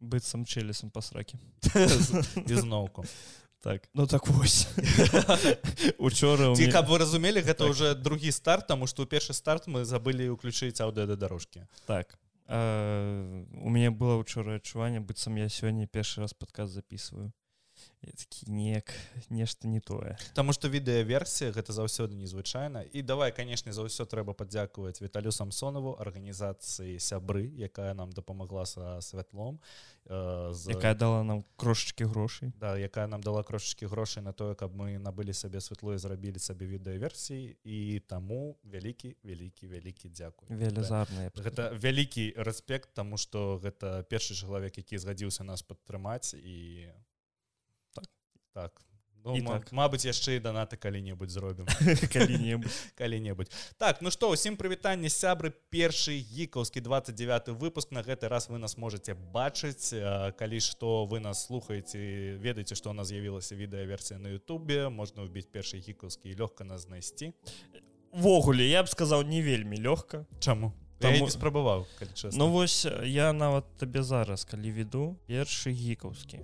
быццам челесам па сраке. Ізноўку так. Ну так вось. Учора ці каб вы разумелі гэта ўжо другі старт таму што ў першы старт мы забылі ўключыць аўдыо да дарожкі так. Э, у мяне было учора адчуванне быццам я сёння першы раз падказ записываю такі неяк нешта не тое Таму што відэаверсія гэта заўсёды незвычайна і давай канешне за ўсё трэба падзякаваць Віталю самсонаву арганізацыі сябры якая нам дапамагла са святлом э, з... якая дала нам крошачкі грошай да якая нам дала крошачкі грошай на тое каб мы набылі сабе святло і зрабілі сабе відэаверсіі і таму вялікі вялікі вялікі дзякуй велізарныя гэта вялікі рэспект таму што гэта першы чалавек які згадзіўся нас падтрымаць і так. Ну, так. Мабыць яшчэ і данаты калі-небудзь зробім. Калі-небудзь. Так ну што ўсім прывітанне сябры першы гікаўскі 29 выпуск. На гэты раз вы нас можете бачыць. Калі што вы нас слухаеце ведаеце што у нас з'явілася відэаверсія на Ютубе можна ўбіць першы гікаўскі лёгка нас знайсці. Ввогуле я б сказаў не вельмі лёгка. Чаму? Таму... спрабаваў Ну вось я нават табе зараз калі веду першы гікаўскі.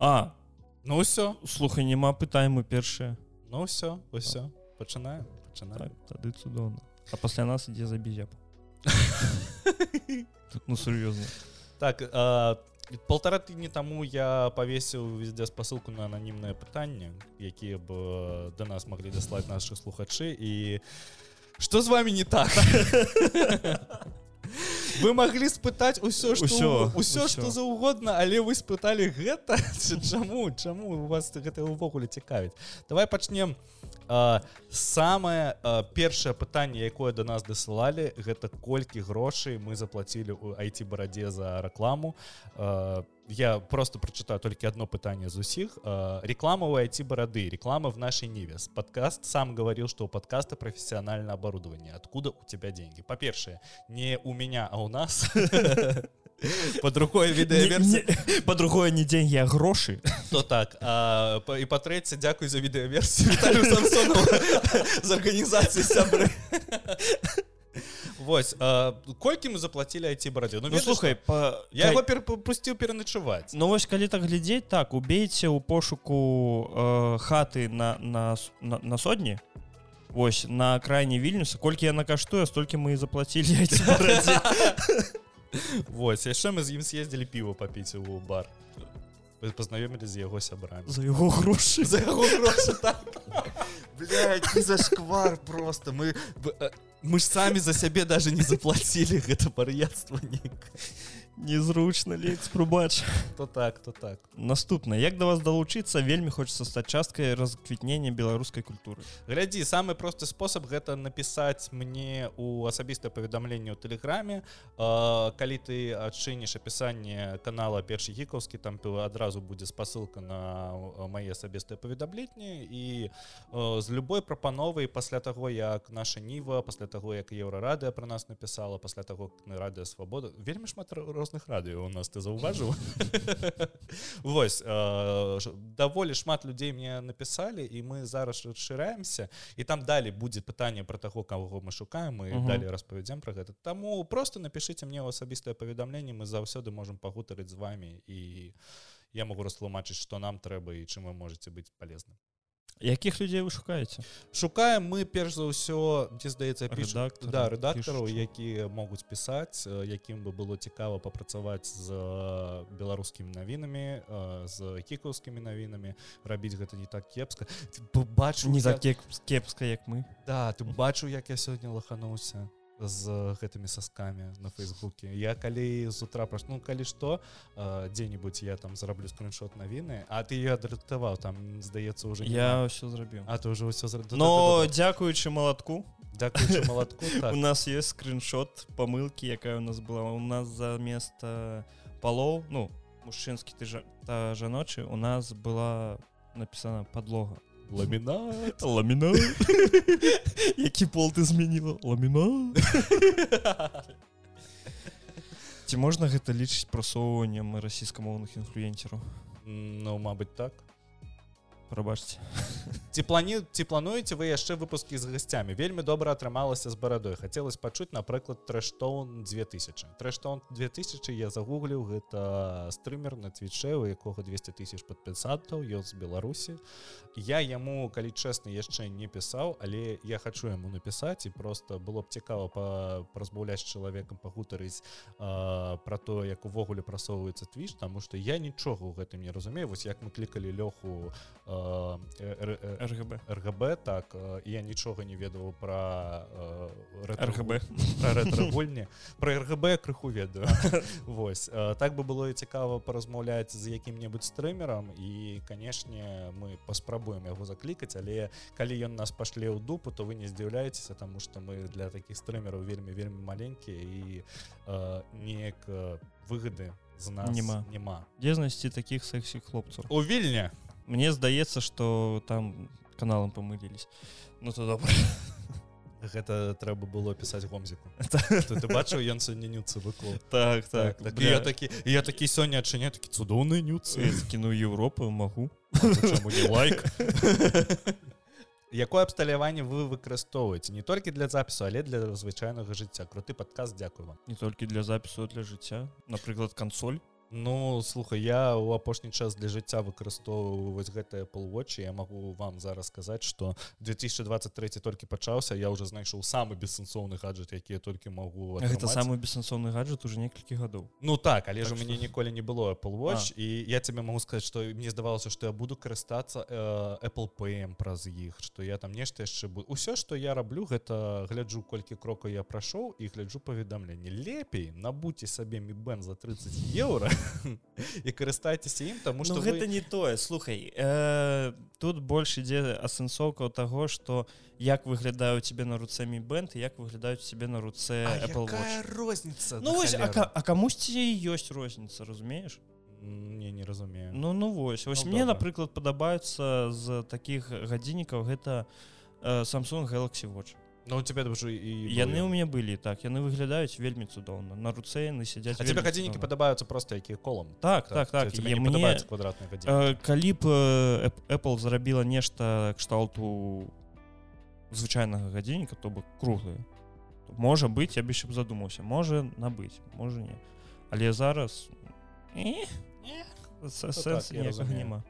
А то Ну ўсё слухай няма пытаем мы першае Ну ўсё ўсё пачынаем пачынаем так, тады цудоўна а пасля нас ідзе забізяп ну сур'ёзна так а, полтора тыдні таму я павесіў везде спасылку на ананімнае пытанне якія б да нас маглі даслаць нашы слухачы і что з вами не так вы могли спытаць усё ўсё ўсё что заўгодна але вы спыталі гэта? Чаму чаму у вас гэта ўвогуле цікавіць? Давай пачнем самае першае пытанне якое до нас дасылалі гэта колькі грошай мы заплатілі у айти барадзе за рэкламу я просто прочитаю толькі одно пытанне з усіх реклама у айти барады реклама в нашей ниве. Подкаст сам говорил что у подкаста профессиональное оборудование. Откуда у тебя деньги? По-першее не у меня а у нас. Под рукой відэаверсі по другое не деньги а грошы то так. А, па, і па-трэця дзякуй за відэаверсію з арганізацыі сябры Вось колькі мы заплатілі айці барадзе Ну, ну слухай па... я его перапусціў пераначуваць. Ну вось калі так глядзець так убейце ў пошуку э, хаты на на, на, на сотні Вось на крайне вільнюса. Колькі яна каштуе столькі мы і заплацілі Вось яшчэ мы з ім съездзілі піва папіць у бар. Пазнаёмілі з яго сябрамі. За яго грошы. За яго грошы так. зашквар просто. Мы мы ж самі за сябе даже не заплацілі гэта бар'ядства нейкае незручна лекс пробач. То так то так. Наступна як да вас далучыцца вельмі хочется стаць часткай расквітнення беларускай культуры глядзі самы просты спосаб гэта напісаць мне у асабістае паведамленне ў тэлеграме калі ты адчыніш апісанне канала першы гікаўскі там ты адразу будзе спасылка на мае асабістыя паведамленні і з любой прапановай пасля таго як наша ніва пасля таго як еўрарадыя пра нас напісала пасля таго на радыё свабода вельмі шмат розных радыё у нас ты заўважыў Вось даволі шмат людзей мне напісалі і мы зараз расшыряемся і там далі будзе пытанне про таго кого мы шукаем і далі распавядзем про гэта таму просто напишитеце мне асабістае паведамленне мы заўсёды можемм пагутарыць з вами і я могу растлумачыць что нам трэба і чым вы можете быць полезным якіх людзей вы шукаеце шукаем мы перш за ўсё ці здаецца рэдактор да рэдактараў якія могуць пісаць якім бы было цікава папрацаваць з беларускімі навінамі з кікаўскімі навінамі рабіць гэта не так кепска бачу не за кепска як мы да ты бачу як я сёння лахануўся з гэтымі соскамі на фейсбуке. Я калі з утра праш ну калі што дзе-нибудь я там зараблю скриншот навіны а ты я адрыктаваў там здаецца уже я ўсё зрабіў а ты уже ўсё зраб... но дзякуючы малатку малатку так. у нас есть скриншот памылки якая у нас была. У нас за место палоў ну мужчынскі ты жа та жаночы у нас была напісана подлога ламінат ламінат які пол ты змяніла ламінат. Ці можна гэта лічыць прасоўваннем расійскамоўных інфлюенцераў ну мабыць так прабачце ці плані ці плануеце вы яшчэ выпускі з гасцямі вельмі добра атрымалася з барадой хацелось пачуць напрыклад трэштоун 2000 трэштоун 2000 я загугліў гэта стрымер на твічэ у якога 200 тысяч падпісантаў ён з беларусі я яму калі чэсна яшчэ не пісаў але я хочу яму напісаць і просто было б цікава па размаўляць з чалавекам пагутарыць про то як увогуле прасоўваецца твіч тому что я нічога ў гэтым не разумею вось як мы клікалі лёху ргб ргб так я нічога не ведаў про ргб гульні про ргб крыху ведаю. Вось так бы было і цікава паразмаўляць з якім-небудзь стрымерам і канешне мы паспрабуем яго заклікаць але калі ён нас пашле ў дупу то вы не здзіўляецеся тому что мы для таких стрымераў вельмі вельмі маленькія і неяк выгоды з нас няма няма дзе знайсці таких сексі хлопцаў у вільня Мне здаецца что там каналам памылілись ну то добра гэта трэба было пісаць гомзіку. Ты бачыў ён сёння нюцы выклаў так так, так, так. Я такі я такі сёння адчыня такі цудоўны нюцы кіну Еўропу магу лайк? Якое абсталяванне вы выкарыстоўваеце? Не толькі для запісу але для звычайнага жыцця. Круты падказ дзякую вам. Не толькі для запісу для жыцця. Напрыклад кансоль Ну слухай я у апошні час для жыцця выкарыстоўваю вось гэтыя полвочы я магу вам зараз сказаць что 2023 толькі пачаўся я уже знайшоў самы бессэнсоўны гаджет які я толькі могу гэта самы бессэнсоўны гаджет уже некалькі гадоў Ну так але так ж у мяне ніколі не было полвоч і я тебе могу сказать что мне здавалася что я буду карыстацца э, Apple pm праз іх что я там нешта яшчэ буду усё что я раблю гэта гляджу колькі крокаў я прайшоў і гляджу паведамленне лепей набуце сабе ми бен за 30 еўра і карыстайцеся ім тому что ну, гэта вы... не тое. Слухай э, тут больш ідзе асэнсоўка таго что як выглядаю тебе на руцэ ми бэнд як выглядаюць себе на руцэ розница ну, вось, а, а камусьці ёсць розніца разумееш не не разумею. Ну ну вось вось ну, мне напрыклад падабаюцца з таких гадзіннікаў гэта э, Samsung Galaxy watch Ну у тебя ўжо і яны ў мяне былі так яны выглядаюць вельмі цудоўна на руцэ яны сядзяць тебе гадзіннікі падабаюцца просто якія колам так так так, так. мне падабаецца квадратны э, калі б Apple зрабіла нешта кшталту звычайнага гадзінніка то бок круглые. Можа быць я бы яшчэ б задумаўся можа набыць можа не але зараз э, э, сэнс няма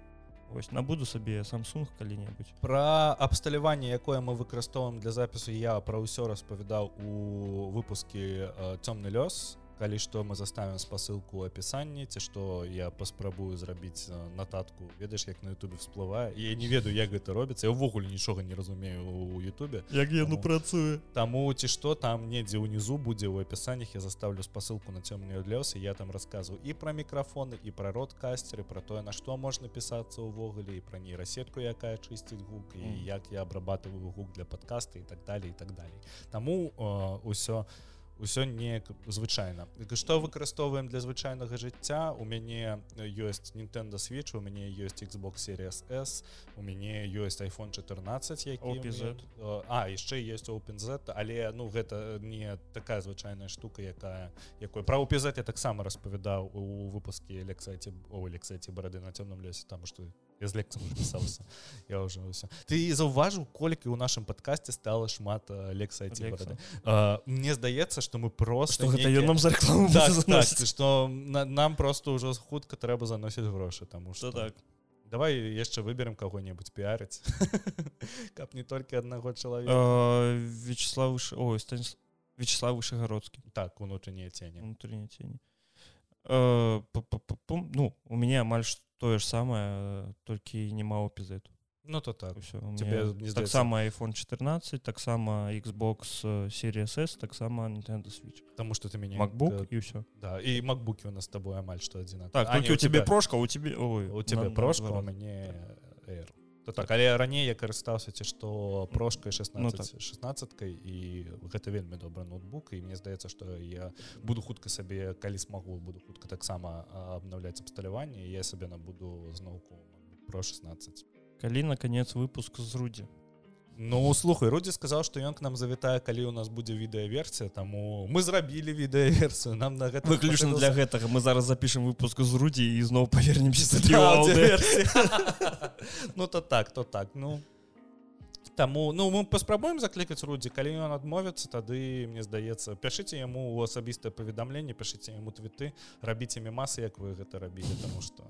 ось набуду сабе Samsung калі-небудзь про абсталяванне якое мы выкарыстоўваем для запісу я пра ўсё распавядаў у выпуске цёмны лёс калі што мы заставим спасылку апісанні ці што я паспрабую зрабіць нататку. Ведаеш як на Ютубе всплывае? Я не ведаю як гэта робіцца. Я ўвогуле нічога не разумею у Ютубе. Як яну працуе. Таму ці што там недзе ўнізу будзе ў апісаннях я заставлю спасылку на цёмныя лёсы я там расказваю і пра мікрафоны і пра род кастеры про тое на што можна пісацца ўвогуле і пра нейрасетку якая чысціць гук і як я абрабатываю гук для подкаста і так далее і так далей. Таму ўсё у ўсё неяк звычайна. Што выкарыстоўваем для звычайнага жыцця? У мяне ёсць Nintendo switch у мяне ёсць Xbox series s у мяне ёсць iphone 14 які а яшчэ есть openZ але ну гэта не такая звычайная штука якая якой. Пра упізаць я таксама распавядаў у выпуске лексаці о лексаці барады на цёмным лесе там што я з лекцам пісаўся я уже ўсё ты заўважыў колькі ў нашым падкасці стала шмат лекса мне здаецца что мы просто гэта ён нам за рекламу так, так, что нам просто ўжо хутка трэба заносіць грошы таму что так. Давай яшчэ выберем кого-небудзь піарыць каб не толькі аднаго чалавека Вячеслав Вячеслав вышегородскі так унутреннія цені унутреннія цені ну у меня амаль што тое ж самае толькі няма эпізету Ну то так. Все таксама iphone 14 таксама Xbox series s таксама Nintendo switch. Потому что ты мяне macbook і ўсё да і макбукі у нас с тобой амаль што адзін так а, у тебе прошка у тебе ой, у тебе прошка у мяне Air. То так але раней я карыстаўся ці што прошкай 16 ну, так. 16кай і гэта вельмі добры ноутбук і мне здаецца што я буду хутка сабе калі смагу буду хутка таксама абнаўляць абсталяванне я сабе набуду зноўку про 16 калі наконец выпуск з рудзі Ну слухай рудзі сказаў што ён к нам завітае калі у нас будзе відэаверсія таму мы зрабілі відэаверсію нам на гэта выключна для гэтага мы зараз запішем выпуск з рудзі і зноў павернемся ну то так то так ну Таму ну мы паспрабуем заклікаць рудзі калі ён адмовіцца тады мне здаецца пяшыце яму у асабістае паведамленне пішыце яму твіты рабіце мемасы як вы гэта рабілі тому что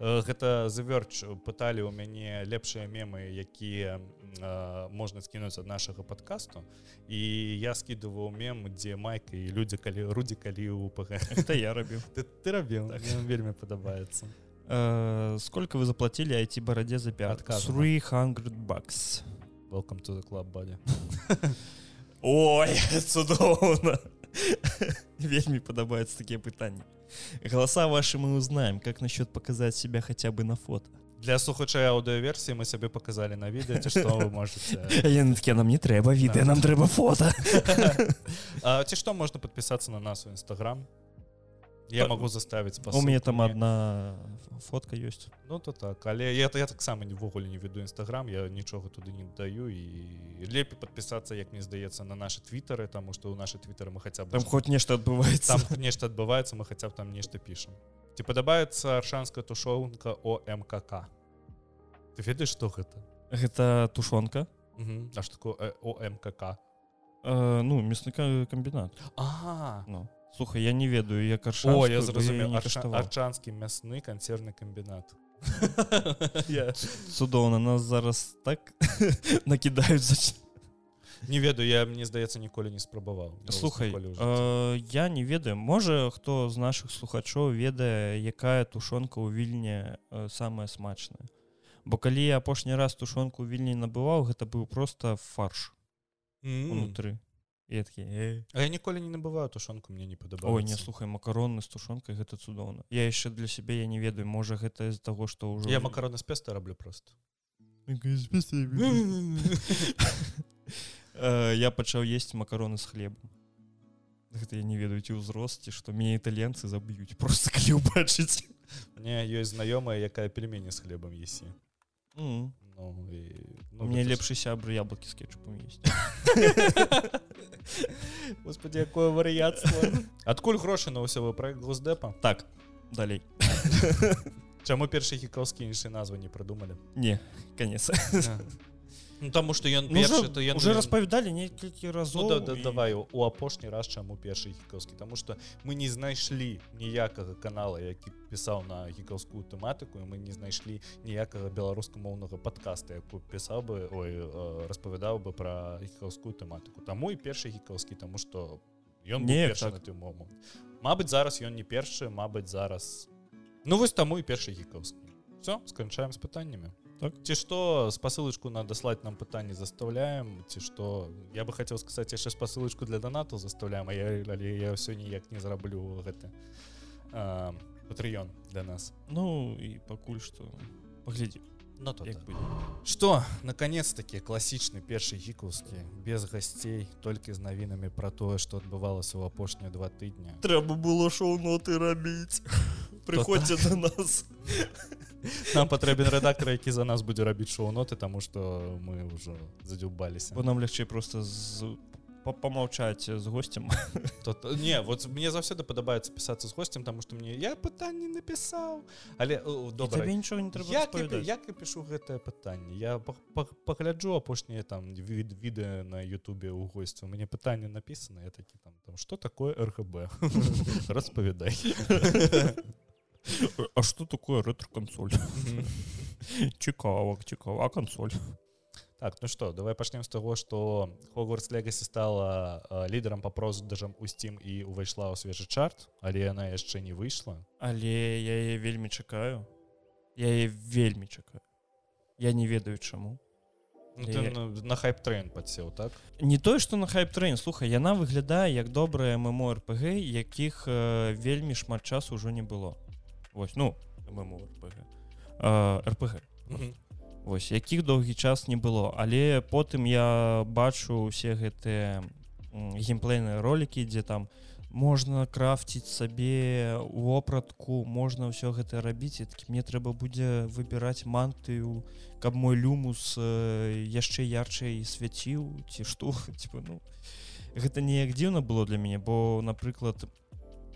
э, гэта заверч пыталі ў мяне лепшыя мемы якія э, можна скінуць ад нашага подкасту і я скидываў мем дзе майка і людзі калі рудзі калі у пг это я рабіў. Ты, ты рабіў так. вельмі падабаецца. Uh, сколько вы заплатили IT бараде за пят 300 бакс welcome to the club buddy. Ой цудоўна вельмі падабаюцца такія пытанні голоса ваши мы узнаем. Как насчет показать себя хотя бы на фото? Для слухача аўдыоверсіі мы сабе показалі на відэо ці што вы можете. Такі нам не трэба відэа нам трэба фото. Ці што можна подпісацца на нас у нстаграм я могу заставить у меня там одна фотка ёсць ну то так. Але я то я таксама невогуле не веду нстаграм я нічога туды не даю. І лепей подпісацца як мне здаецца на наши твиттары тому что у наши твиттары мы хотя бы там хоть нешта адбываецца там нешта адбываецца мы хотя б там нешта пішам ці падабаецца аршанская тушонка о мкк ты ведаеш что гэта гэта тушонка. А что такое о мкк ну мясныка комбінат. А. Ну слухай я не ведаю я карша О, я зразумеў арчанскі мясны канцерны камбінат цудоўна нас зараз так накідаюць за не ведаю я мне здаецца ніколі не спрабаваў слухай э, я не ведаю. Можа хто з наших слухачоў ведае якая тушонка ў вільні э, самая смачная бо калі я апошні раз тушонку вільні набываў гэта быў просто фарш унутры такі, а я ніколі не набываю тушонку мне не падабаў не слухай макароны з тушонкай гэта цудоўна я яшчэ для сябе я не ведаю можа гэта з таго што ўжо я макароны з песта раблю просто. Я пачаў есці макароны з хлебом. Гэта я не ведаю ці ўзросце што мне італьянцы заб'юць просто калі убачыць мне ёсць знаёмая якая пельмені з хлебам есі ну, і, ну, мне лепшы сябры яблокі з кетчупам есть. Господи якое варыяцтва адкуль грошы на ўсё проект госдепа? Так. Далей. Чаму першы хікаўскі іншай назвы не прыдумалі не конец Ну, тому что ён ну, першы, то уже распавядалі некалькі разоў ну, да, да, і... давай у апошні раз чаму першы гікаўскі тому что мы не знайшлі ніякага канала які пісаў на гікаўскую тэматыку мы не знайшлі ніякага беларускамоўнага подкаста якую пісаў бы ой распавядаў бы про гікаўскую тэматыку таму і першы гікаўскі тому что ён не так. ты момант Мабыць зараз ён не першы Мабыць зараз ну вось таму і першы гікаўскі все сканчаем з пытаннямі так. Ці што спасылочку на даслаць нам пытанне заставляем. Ці што я бы хацеў сказаць яшчэ спасылочку для донату заставляем я але я ўсё ніяк не зараблю гэты патрыён для нас. Ну і пакуль што паглядзі но то так. что наконец-таки класічны першы гікаўскі без гасцей толькі з навінамі про тое что адбывалася ў апошнія два тыдня. Трэба было шоу-ноты рабіць прыходзьце до нас. Нам патрэбен рэдактор які за нас будзе рабіць шоу-ноты тому что мы ўжо задзюбаліся бо нам лягчэй просто з помаўчаць з гостем. То не вот мне заўсёды падабаецца пісацца з гостем тому что мне я пытанне напісаў але добра нічого не трэба як, як я пишу гэтае пытанне я пагляджу апошнія там від відэа на Ютубе у госцю мне пытанне написано я такі там там что такое рхб распавядай А что такое ретро-консоль? Цікава, цікава, а консоль? Так, ну что, давай пачнем з таго, што Hogwarts Legacy стала э, лідарам па продажам у Steam і ўвайшла ў свежы чарт, але яна яшчэ не выйшла. Але я яе вельмі чакаю. Я яе вельмі чакаю. Я не ведаю чаму. Ну, ты я... на, на хайп-трейн падсеў так не тое што на хайп-трейн слухай яна выглядае як добрая мморпг якіх э, вельмі шмат часу ўжо не было Вось ну рпг. Вось якіх доўгі час не было але потым я бачу усе гэтыя геймплейныя ролики дзе там можна крафціць сабе вопратку можна ўсё гэта рабіць. І такі мне трэба будзе выбіраць мантыю каб мой люмус яшчэ ярчэй свяціў ці што типа, ну гэта неяк дзіўна было для мяне бо напрыклад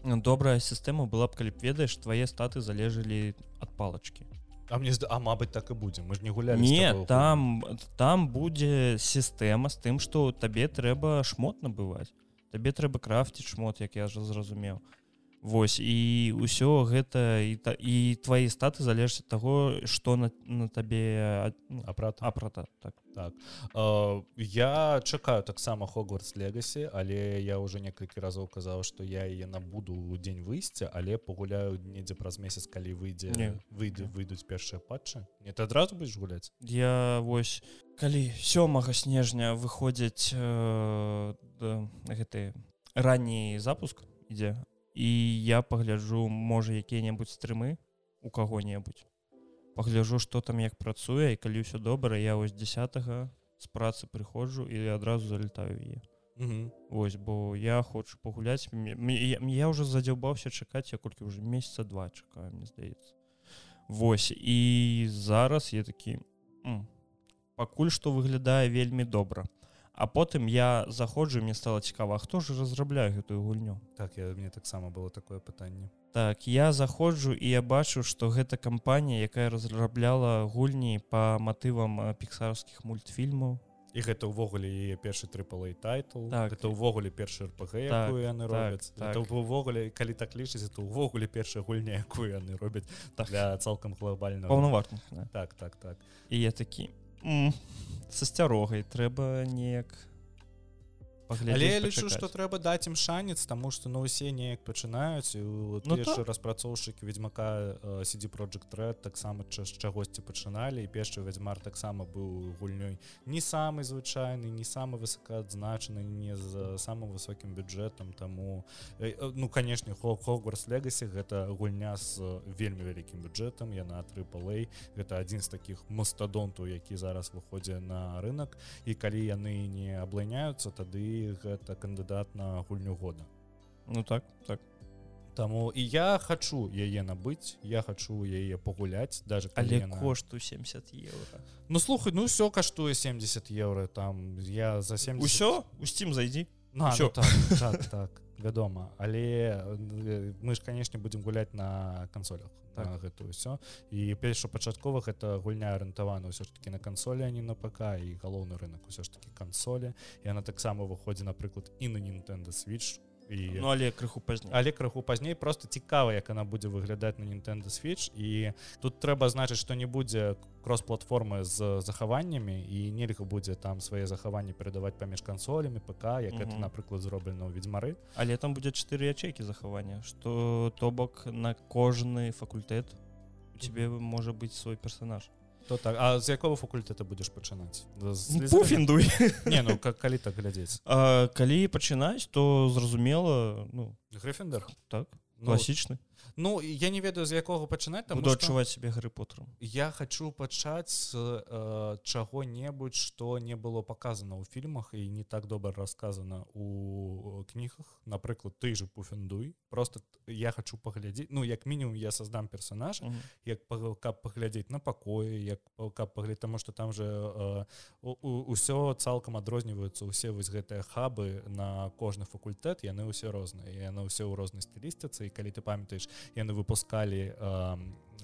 добрая сістэма была б калі б ведаеш твае статы залежалі ад палачки А мне а мабыць так і будзе. Мы ж не гулялі не там там будзе сістэма з тым што табе трэба шмот набываць. Табе трэба крафціць шмот як я ж зразумеў Вось і ўсё гэта і та і твои статы залежаць таго што на, на табе ну, апрата апрата так. Так. Uh, я чакаю таксама хогвартс легасі але я уже некалькі разоў казаў што я яе набуду ў дзень выйсця але пагуляю недзе праз месяц калі выйдзе выйды выйдуць першыя патчы. Не ты адразу будзеш гуляць? Я вось калі сёмага снежня выходзяць э, гэты ранні запуск ідзе і я пагляджу можа якія-небудзь стрымы у каго-небудзь пагляджу что там як працуе і калі ўсё добра я вось 10 з працы прыходжу і адразу залетаю е. Вось бо я хочу пагуляць я уже задзяўбаўся чакаць я колькі уже месяца два чакаю мне здаецца Вось і зараз я такі пакуль што выглядае вельмі добра а потым я заходжу мне стало цікава хто ж разрабляю гэтую гульню? Так я мне таксама было такое пытанне. Так я заходжу і я бачу что гэта кампанія якая разрабляла гульні по матывам піксарскіх мультфільмаў. І гэта ўвогуле яе першы трыпалай тайтл. Так. Это ўвогуле першы рпг так, яны так, робяць. так. увогуле калі так лічыць это ўвогуле першая гульня якую яны робяць так. для цалкам глобальна паўнаварта так так так. І я такі са сцярогай трэба неяк але я лічу что трэба даць ім шанец тому что на усе неяк пачынаюць ну, то... распрацоўшчыкі ведьмака сидзі project red таксама чагосьці пачыналі і першы вядзьмар таксама быў гульнёй не самы звычайны не самы высокаадзначаны не з самым высокім бюджэтам таму ну канешне хогварс легасі гэта гульня з вельмі вялікім бюджэтам яна трыпалэй гэта адзін з таких мастадонтаў які зараз выходзе на рынок і калі яны не аблайняюцца тады гэта кандыдат на гульню года. Ну так так. Таму і я хочу яе набыць я хочу яе пагуляць даже але яна... кошту 70 евро Ну слухай ну все каштуе 70 евро там я за 7 усё? Усім зайдзі. На ну, так, так, так вядома але мы ж канешне будемм гуляць на кансолях так. гэтую ўсё. І першапачаткова гэта гульня арыентавана ўсё ж таки на кансолі а не на ПК і галоўны рынок усё ж таки кансолі. І она таксама выходзі напрыклад і на Nintendo switch і ну, але крыху пазней але крыху пазней просто цікава як она будзе выглядаць на Nintendo switch. І тут трэба значыць што не будзе кросс-платформы з захаваннямі і нельга будзе там свае захаванні перадаваць паміж кансолямі ПК як это напрыклад зроблена ў ведьмары. Але там будзе чатыры ячейкі захавання что то бок на кожны факультэт у тебе можа быць свой персонаж то так. А з якого факультэта будзеш пачынаць фіндуй не ну как калі так глядзець калі пачынаць то зразумела ну. Грифендер так класічны ну, Ну я не ведаю з якога пачынаць там буду адчуваць себе гары потру я хочу пачаць э, чаго-небудзь что не было показано ў фільмах і не так добра рассказано у кнігах. Напрыклад ты же пуфендуй просто я хочу паглядзець ну як мінімум я создам персонаж mm -hmm. як каб паглядзець на пакоі як каб паглядзець тому что там же э, ўсё цалкам адрозніваюцца усе вось гэтыя хабы на кожны факультэт яны ўсе розныя яны ўсе ў рознай стылістыцы і калі ты памятаеш яны выпускалі э,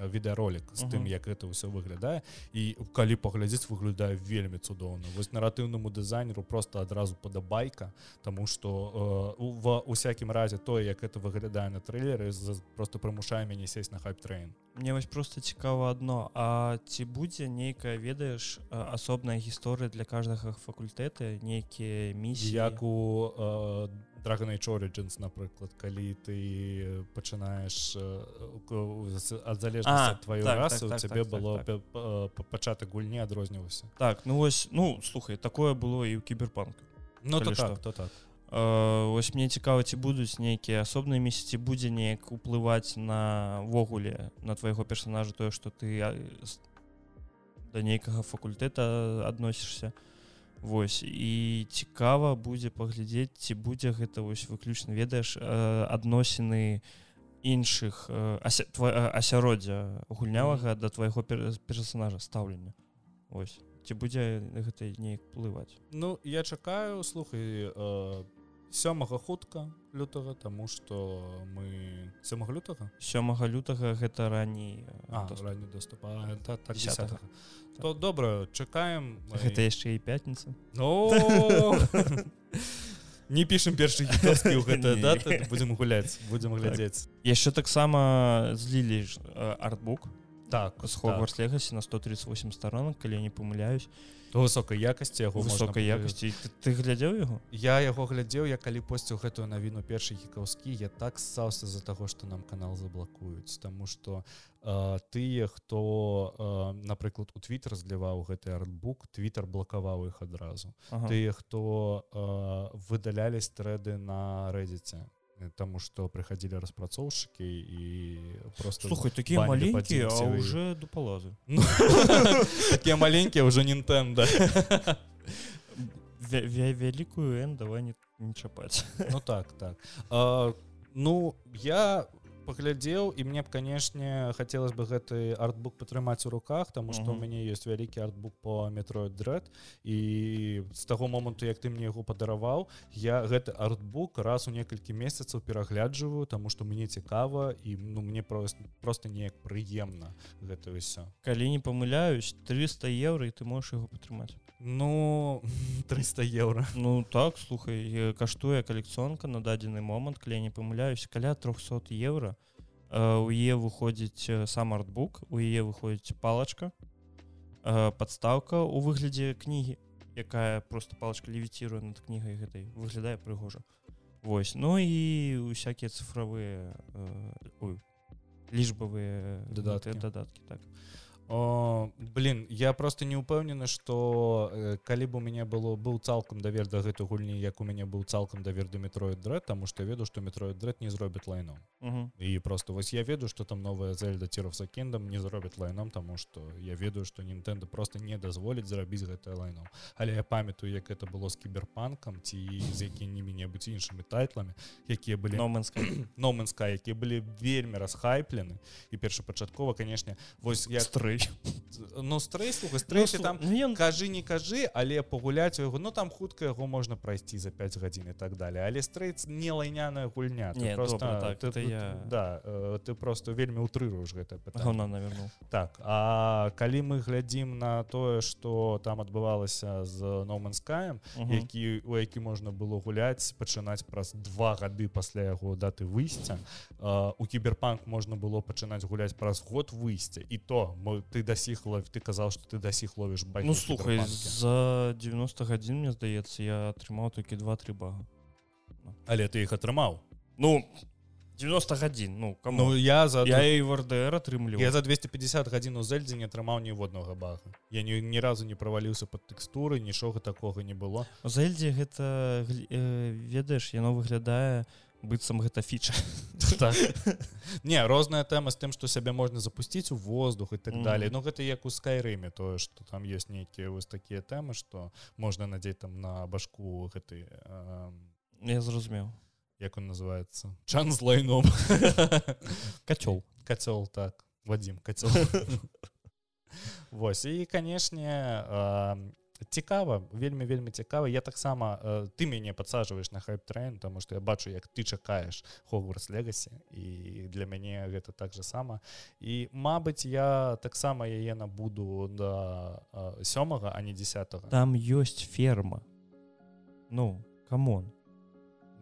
відэаролик з тым uh -huh. як гэта ўсё выглядае. І калі паглядзець выглядае вельмі цудоўна. Вось наратыўнаму дызайнеру просто адразу падабайка тому что э, в усякім разе тое як это выглядае на трейлеры просто прымушае мяне сесть на хайп-трейн мне вось просто цікава одно А ці будзе нейкая ведаеш асобная гісторыя для каждага факультэта нейкія місіі? Як у э, Dragon Age Origins напрыклад калі ты пачынаеш ад залежнасці твою так, расу так, так, цябе так, было так, так. пачатак гульні адрозніваўся так ну вось ну слухай такое было і ў кіберпанк Ну то так, то так. Вось мне цікава ці будуць нейкія асобныя месяцы будзе неяк уплываць навогуле на твайго персонажа тое што ты да нейкага факультэта адносішся Вось і цікава будзе паглядзець ці будзе гэта вось выключна ведаеш адносіны іншых асяроддзя гульнявага да твайго персонажа стаўлення. Ось ці будзе гэта неяк плываць? Ну я чакаю слухай сёмага хутка лютага тому что мы сёмага лютага? Сёмага лютага гэта раней ранні доступа так, так, то добра чакаем гэта яшчэ і пятніца Ну. Не пішем першы будзем гуляць будзем глядзець яшчэ таксама злілі артбук так з хогвар так. легасі на 138 сторонок калі не памыляюсь высокай якасці яго высокай якасці ты, ты глядзеў яго я яго глядзеў я калі посціў гэтую навіну першы гікаўскі я так ссаўся з-за таго што нам канал заблакуюць Таму што э, тыя хто э, напрыклад у твиттер зліваў гэты артбук твиттер блакаваў іх адразу ага. тыя хто э, выдалялі стрэды на рэдзіце тому что приходили распрацоўшчыкі і просто слухай такие маленькие уже до палазы ну, такие маленькие уже нинтендо вялікую н давай не не чапаць ну так так. А, ну я паглядзеў і мне б канешне хацелось бы гэты артбук падтрымаць у руках тому что у мяне есть вялікі артбук по метро дред і з таго моманту як ты мне яго падараваў я гэты артбук раз у некалькі месяцаў перагляджваю тому что мне цікава і ну мне просто просто неяк прыемна гэта ўсё. Калі не памыляюсь 300 евро і ты можешь его падтрымаць ну 300 евро. Ну так слухай каштуе калекцыонка на дадзены момант калі не памыляюсь каля 300 евро у е выходзіць сам артбук у яе выходзіць палачка подставка у выглядзе кнігі якая просто палачка левіціруе над кнігай гэтай выглядае прыгожа Вось ну і усякія цифравыя лічбавыя дадаткі дадаткі так. а О, блин я просто не упэўнены что э, калі б у мяне было быў цалкам давер да гэтай гульні як у мяне быў цалкам давер да метроид дред тому что веду что метроид дред не зробіць лайном. І просто вось я ведаю что там новая зельда ціров за кендам не зробіць лайном тому что я ведаю что нинтендо просто не дазволіць зрабіць гэтае лайном. Але я памятаю як это было з кіберпанкам ці з якімі-небудзь іншымі тайтламі якія былі номанска номанска якія былі вельмі расхайплены. І першапачаткова канешне вось я стры стрэй ну стрэй слуха стрэйся там ну, кажы не кажы але пагуляць у яго ну там хутка яго можна прайсці за 5 гадзін і так далее але стрэйц не лайняная гульня не, просто добра, так, ты, ты, я... да ты просто вельмі утрыруеш гэта наверну так а калі мы глядзім на тое что там адбывалася з номанскаем які у які можна было гуляць пачынаць праз два гады пасля яго даты выйсця у кіберпанк можна было пачынаць гуляць праз год выйсця. І то мы ты дасіх лов ты казаў что ты дасіх ловіш бай ну слухай за 90 гадзін мне здаецца я атрымаў толькі два-тры бага але ты іх атрымаў ну 90 гадзін ну кому? Ну, я за я і вардр атрымлю я за 250 гадзін у зельдзе не атрымаў ніводнага бага я ні, ні разу не праваліўся под тэкстуры нічога такога не было. Зельдзе гэта э, ведаеш яно выглядае у быццам гэта фіча. Так. не розная тэма з тым што сябе можна запусціць у воздух і так mm. далее Ну гэта як у скайрыме тое што там ёсць нейкія вось такія тэмы што можна надзець там на башку гэты э, я зразумеў. як он называется чан з лайном. Кацёл. Кацёл так. Вадзім кацёл. Вось і канешне э, цікава вельмі вельмі цікава. Я таксама э, ты мяне подсаживаешь на хайп трейн тому что я бачу як ты чакаеш хогварс легасі і для мяне гэта так же сама. І Мабыць я таксама яе набуду да э, сёмага а не 10 там ёсць ферма. Ну камон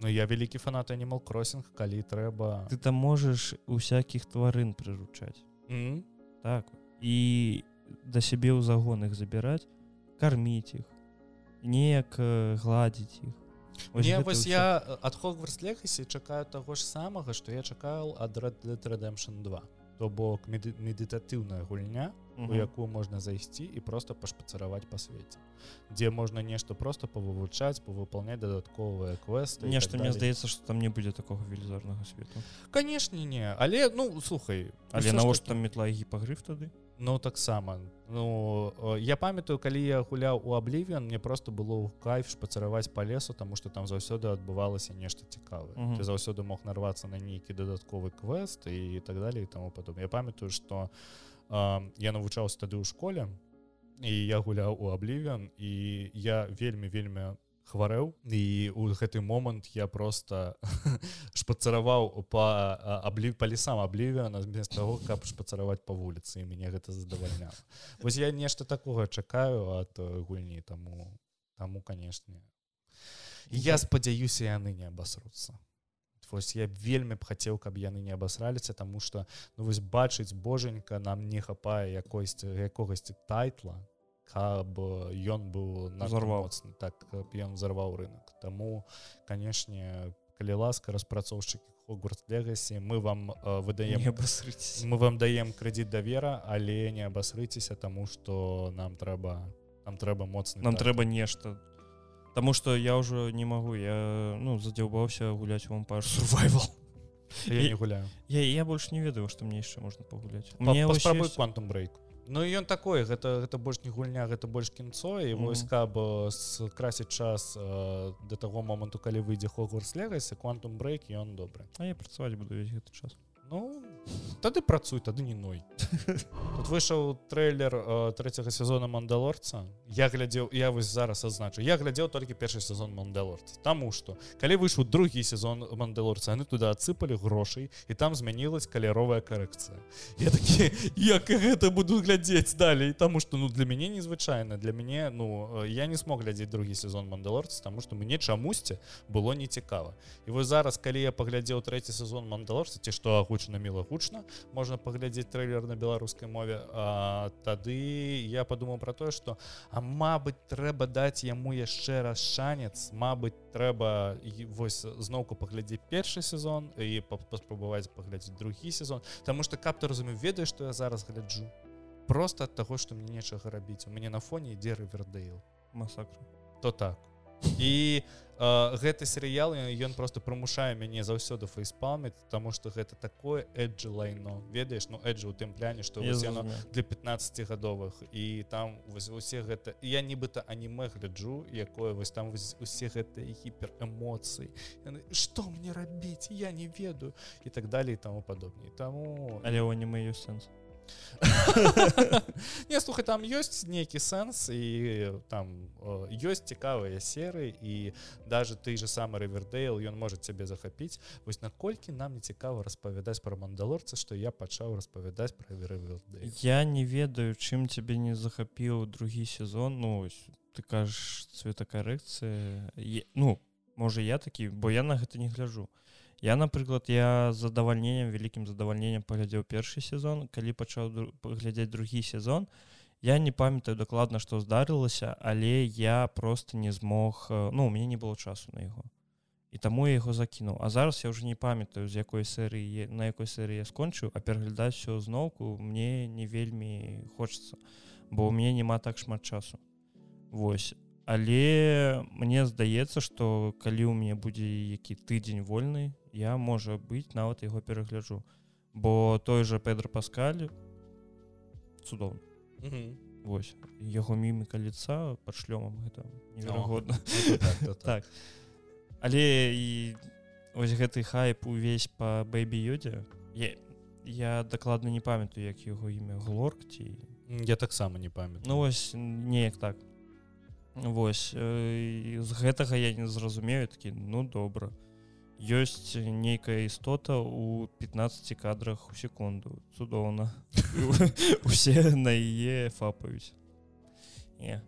Ну я вялікі фанат анімал кросінг калі трэба. Ты там можешь усякіх тварын прыручаць. Mm -hmm. так. І да сябе ў загон их забіраць карміць іх неяк гладзіць іх Мне вось я ад хогварс лехасе чакаю таго ж самага што я чакаў ад Redemption 2 то бок медытатыўная гульня у якую можна зайсці і просто пашпацараваць па свеце. Дзе можна нешта просто павывучаць павыполняць дадатковыя квесты нешта мне здаецца што там не будзе такого велізарнага свету. Канешне не. Але ну слухай але навошта там метла гіпагрыф тады Ну таксама Ну я памятаю калі я гуляў у аблівен мне просто было ў кайф шпацараваць по лесу тому что там заўсёды адбывалася нешта цікавае Мгм. ты заўсёды мог нарвацца на нейкі дадатковы квест і так далее і тому потом я памятаю что я навучаўся тады ў школе і я гуляў у аблівен і я вельмі вельмі хварэў. І у гэты момант я просто шпацараваў па аблі па лесам аблівіана вместо того каб шпацараваць по вуліцы і мяне гэта задавальняла. Вось я нешта такога чакаю э, гульні таму таму канешне я спадзяюся яны не абасруцца. Вось я вельмі б хацеў каб яны не абасраліся тому что ну вось бачыць боженька нам не хапае якойсьці якогасьці тайтла каб ён быў Узарваў. моцны так ён взорваў рынок. Таму канешне калі ласка распрацоўшчыкі Хогвартс легасі мы вам э, выдаем Не абасрыцеся. мы вам даем крэдит давера але не абасрыцеся тому что нам трэба нам трэба моцны нам тайтл. трэба нешта Таму что я ўжо не магу я ну задзяўбаўся гуляць вам пар survival. Я і- не гуляю. я, я больш не ведаю што мне яшчэ можна пагуляць Па- Мне вось паспрабуй ёсць- квантум брейк Ну ён такой гэта гэта больш не гульня гэта больш кінцо і Мгм. вось каб э, скрасіць час э, да таго моманту калі выйдзе хогварс легасе квантум брейк ён добры А я працаваць буду весь гэты час Ну тады працуй тады не ной. Тут выйшаў трейлер э, трэцяга сезона мандалорца я глядзеў я вось зараз азначу я глядзеў толькі першы сезон мандалорца Таму что калі выйшаў другі сезон мандалорца яны туда адсыпалі грошай і там змянілась каляровая карэкцыя. Я такі як гэта буду глядзець далей? Тому что ну для мяне незвычайна. Для мяне ну э, я не смог глядзець другі сезон мандалорца тому что мне чамусьці было нецікава. І вось зараз калі я паглядзеў трэці сезон мандалорца ці што агучана міла гучна можна паглядзець трейлер на беларускай мове. А, тады я подумаў про тое что а мабыць трэба даць яму яшчэ раз шанец Мабыць трэба вось зноўку паглядзець першы сезон і па- паспрабаваць паглядзець другі сезон Таму что каб ты разумеў ведаеш што я зараз гляджу? Просто ад таго што мне нечага рабіць. У мяне на фоне ідзе рывердейл масакра. То так. І э, гэты серыял ён- просто прымушае мяне заўсёды фейспалміць тому что гэта такое эджи лайно. Ведаеш ну эджи у тым пляне что яно для 15гадовых і там вось усе гэта я нібыта аніме гляджу якое вось там вось усе гэтыя гіперэмоцыі. Что мне рабіць? Я не ведаю і так далее і тому падобней таму але ў аніме ёсць сэнс не слухай там ёсць нейкі сэнс і там э, ёсць цікавыя серы і даже ты же самы рывердейл ён можа цябе захапіць вось наколькі нам не цікава распавядаць про мандалорца что я пачаў распавядаць про я не ведаю чым цябе не захапіў другі сезон. Ну ты кажаш цветакарэкцыя. Ну можа я такі бо я на гэта не гляжу я напрыклад я задавальненнем вялікім задавальненнем паглядзеў першы сезон калі пачаў паглядзець другі сезон я не памятаю дакладна што здарылася але я просто не змог э, ну у мяне не было часу на яго. І таму я яго закінуў. А зараз я уже не памятаю з якой серыі на якой серыі я скончыў а пераглядаць все зноўку мне не вельмі хочется бо у мяне няма так шмат часу. Вось. Але мне здаецца что калі ў мяне будзе які тыдзень вольны я можа быць нават яго перагляджу. Бо той же Педро паскаль цудоўна Вось. Яго міміка лица под шлёмам гэта неверагодна. Так, так. Але і вось гэты хайп увесь по бэйбі ёдзе я, я дакладна не памятаю як яго імя глорк ці я таксама не памятаю. Ну вось неяк так. Вось э, з гэтага я не зразумею такі ну добра ёсць нейкая істота у 15 кадрах у секунду. Цудоўна усе на яе фапаюць не.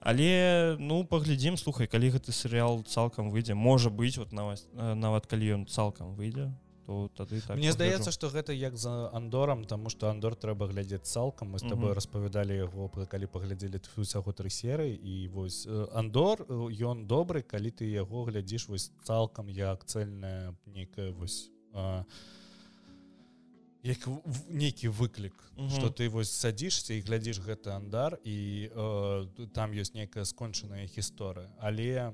Але ну паглядзім слухай калі гэты серыял цалкам выйдзе можа быць вот нават нават калі ён цалкам выйдзе то тады так Мне здаецца што гэта як за андорам тому что андор трэба глядзець цалкам мы з тобой Мгм. распавядалі яго калі паглядзелі усяго тры серыі і вось андор ён добры калі ты яго глядзіш вось цалкам як цельная нейкая вось а, як нейкі выклік Мгм. что ты вось садзішся і глядзіш гэты андар і э, там ёсць нейкая скончаная гісторыя але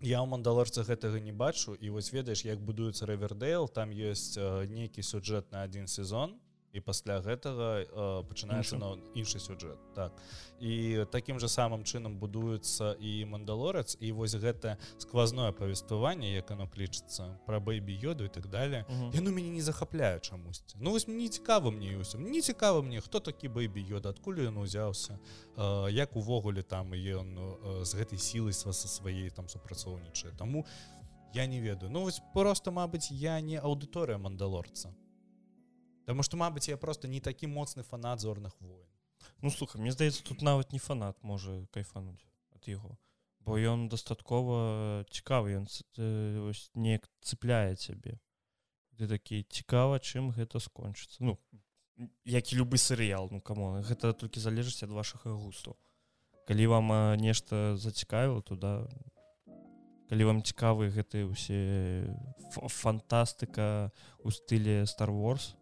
я ў мандалорца гэтага не бачу і вось ведаеш як будуецца рэвердейл там ёсць э, нейкі сюджэт на один сезон і пасля гэтага э, пачынаецца на іншы сюжэт так. І такім же самым чынам будуецца і мандалорец і вось гэта сквозное павестваванне як оно клічыцца пра бэйбі йоду і так далее. Яно мяне не захапляе чамусьці. Ну вось не цікава мне ўсім не цікава мне хто такі бэйбі йода адкуль ён узяўся э, як увогуле там ён э, з гэтай сілай са сваей там супрацоўнічае. Таму я не ведаю. Ну вось просто Мабыць я не аўдыторыя мандалорца Таму што Мабыць я просто не такі моцны фанат зорных войн Ну слухай мне здаецца тут нават не фанат можа кайфануть ад яго бо ён дастаткова цікавы ён неяк цепляе цябе ты такі цікава чым гэта скончыцца ну як і любы серыял ну камон гэта толькі залежыць ад вашага густу. Калі вам нешта зацікавіла туда калі вам цікавы гэтыя ўсе фантастыка у стылі star wars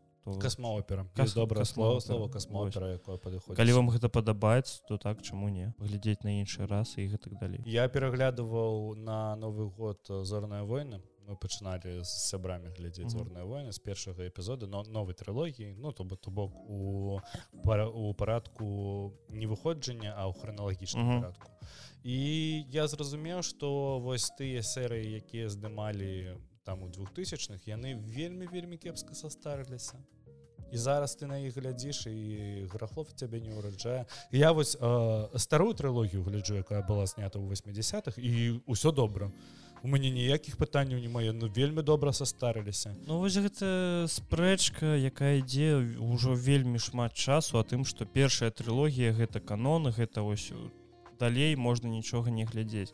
касмоопера Кас... добрае слово слово касмоопера якое падыходзіць калі вам гэта падабаецца то так чаму не? Глядзець на іншыя расы і гэтак далей я пераглядываў на новы год зорная войны мы пачыналі з сябрамі глядзець зорная войны з першага эпізода но новай трылогіі ну то бы то бок у пара, у парадку не выходжання а ў храналагічным парадку і я зразумеў што вось тыя серыі якія здымалі там у двухтысячных яны вельмі вельмі кепска састарыліся і зараз ты на іх глядзіш і грахлов цябе не ўраджае я вось э, старую трылогію гляджу якая была снята ў 80-х і ўсё добра. У мяне ніякіх пытанняў не мае ну вельмі добра састарыліся Ну вось гэта спрэчка якая ідзе ўжо вельмі шмат часу а тым што першая трылогія гэта канон гэта вось далей можна нічога не глядзець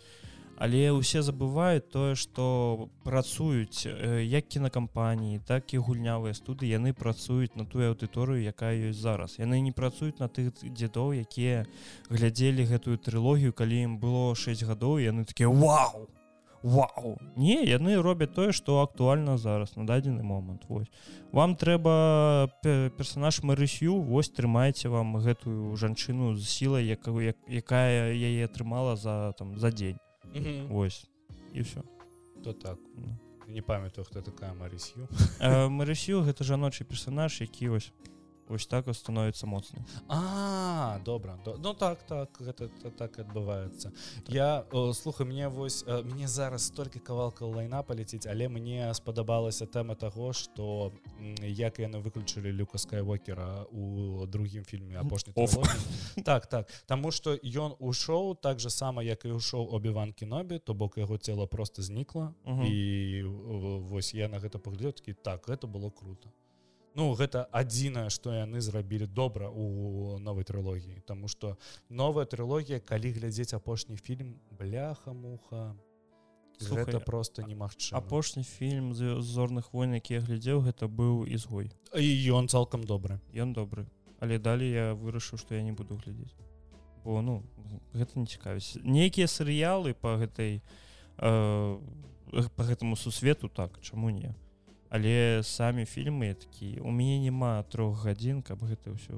але ўсе забываюць тое што працуюць як кінакампаніі так і гульнявыя студы яны працуюць на тую аўдыторыю якая ёсць зараз. Яны не працуюць на тых дзедоў якія глядзелі гэтую трылогію калі ім было 6 гадоў яны такія вау! Вау! Не яны робяць тое што актуальна зараз на дадзены момант вось. Вам трэба персонаж марысю вось трымайце вам гэтую жанчыну з сілай якую якая яе атрымала за там за дзень Вось і все то так. Ну. не памятаю хто такая марысю марысю гэта жаночы персонаж які вось ось так становіцца моцны а добра ну так так гэта так адбываецца я слухай мне вось мне зараз столькі кавалка лайна паляціць але мне спадабалася тэма таго што як яны выключылі люка скайвокера у другім фільме апошні так так. Таму што ён ушоў так же сама як і ўшоў обіван кінобі то бок яго цела просто знікла і вось я на гэта паглядкі так гэта было круто ну гэта адзінае што яны зрабілі добра у новай трылогіі. Таму што новая трылогія калі глядзець апошні фільм бляха-муха гэта просто немагчы апошні фільм з зорных войн які я глядзеў гэта быў ізгой і ён цалкам добры. Ён добры. Але далей я вырашыў што я не буду глядзець. Бо ну гэта не цікавіць. Нейкія серыялы по гэтай э, по гэтаму сусвету так чаму не але самі фільмы такі у мяне няма трох гадзін каб гэта ўсё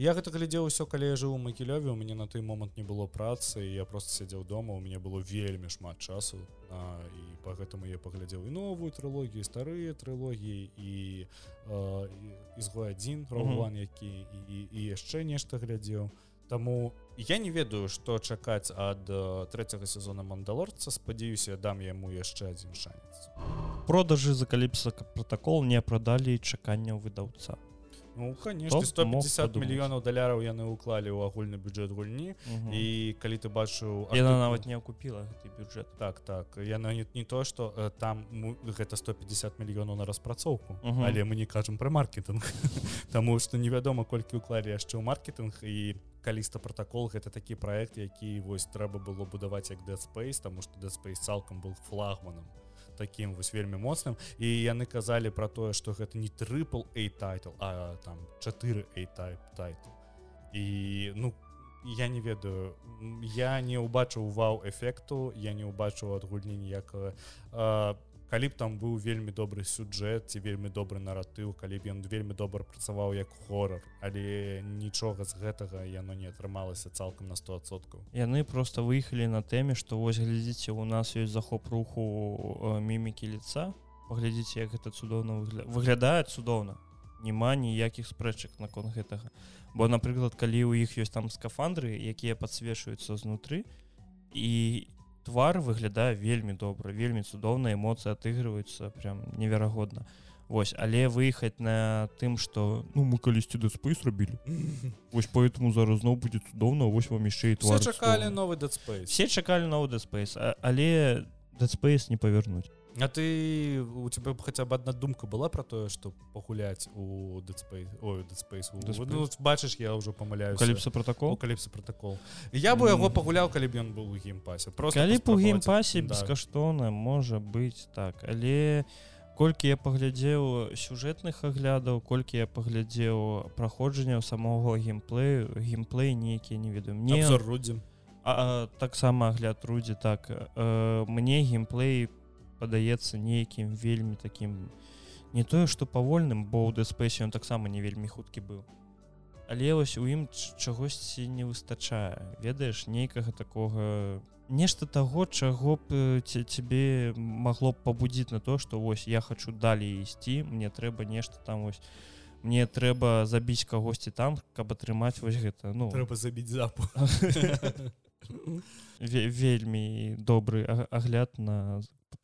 я гэта глядзеў усё калі я жыў у макілёве у мяне на той момант не было працы я просто сядзеў дома у мяне было вельмі шмат часу а, і по гэтаму я паглядзеў і новую трылогію старыя трылогіі і ізгой адзін рован які і, і яшчэ нешта глядзеў Таму я не ведаю што чакаць ад трэцяга сезона мандалорца спадзяюся дам яму яшчэ адзін шанец продажы закаліпса протакол не прадалі чаканняў выдаўца Ну конечно 150 мільёнаў даляраў яны ўклалі ў агульны бюджэт гульні угу. і калі ты бачыў яна нават не акупіла бюджэт так так. Яна не, не то что э, там гэта 150 мільёнаў на распрацоўку угу. але мы не кажам пра маркетинг. Таму што невядома колькі ўклалі яшчэ ў маркетинг. І каліста протакол гэта такі проект які вось трэба было будаваць як dead space тому что dead space цалкам был флагманам таким вось вельмі моцным. І яны казалі про тое что гэта не трыпл a тайтл а там 4 a тайтл. І ну я не ведаю я не убачыў вау эфекту я не убачыў ад гульні ніякага по калі б там быў вельмі добры сюджэт ці вельмі добры наратыў калі б ён вельмі добра працаваў як хорор але нічога з гэтага яно не атрымалася цалкам на 100соткаў яны просто выехалі на тэме што вось глядзіце у нас ёсць захоп руху мімікі лица паглядзіце як гэта цудоўна выгля... выглядае цудоўна. Няма ніякіх спрэчак наконт гэтага. Бо напрыклад калі ў іх ёсць там скафандры якія подсвечваюцца знутры і твар выглядае вельмі добра вельмі цудоўна эмоцыі отыгрываюцца прям неверагодна. Вось але выехаць на тым что ну мы калісьці дэспейс рабілі. Вось поэтому зараз зноў будзе цудоўна вось вам яшчэ і твар чакалі новы дэспейс все чакалі новы дэспейс але дэспейс не павернуць А ты у тебя хотя бы одна думка была про тое что пагуляць у дэспейс ну, бачыш я уже помыляю каліпса протокол каліпса протокол я бы яго пагуляў калі б ён был у геймпасе просто калі у геймпасе бескаштоўна можа быть так. Але колькі я паглядзеў сюжэтных аглядаў колькі я паглядзеў праходжанняў самого геймплею геймплей нейкія не ведаю. Мне рудзім таксама агляд рудзі так. Э, мне геймплей по падаецца нейкім вельмі таким не тое что павольным бо ў дэспейсе ён таксама не вельмі хуткі быў. Але вось у ім чагосьці не выстачае ведаеш нейкага такога нешта таго чаго б цябе магло б пабудзіць на то что вось я хочу далей ісці мне трэба нешта там вось мне трэба забіць кагосьці там каб атрымаць вось гэта ну. Трэба забіць запу. Вельмі добры агляд на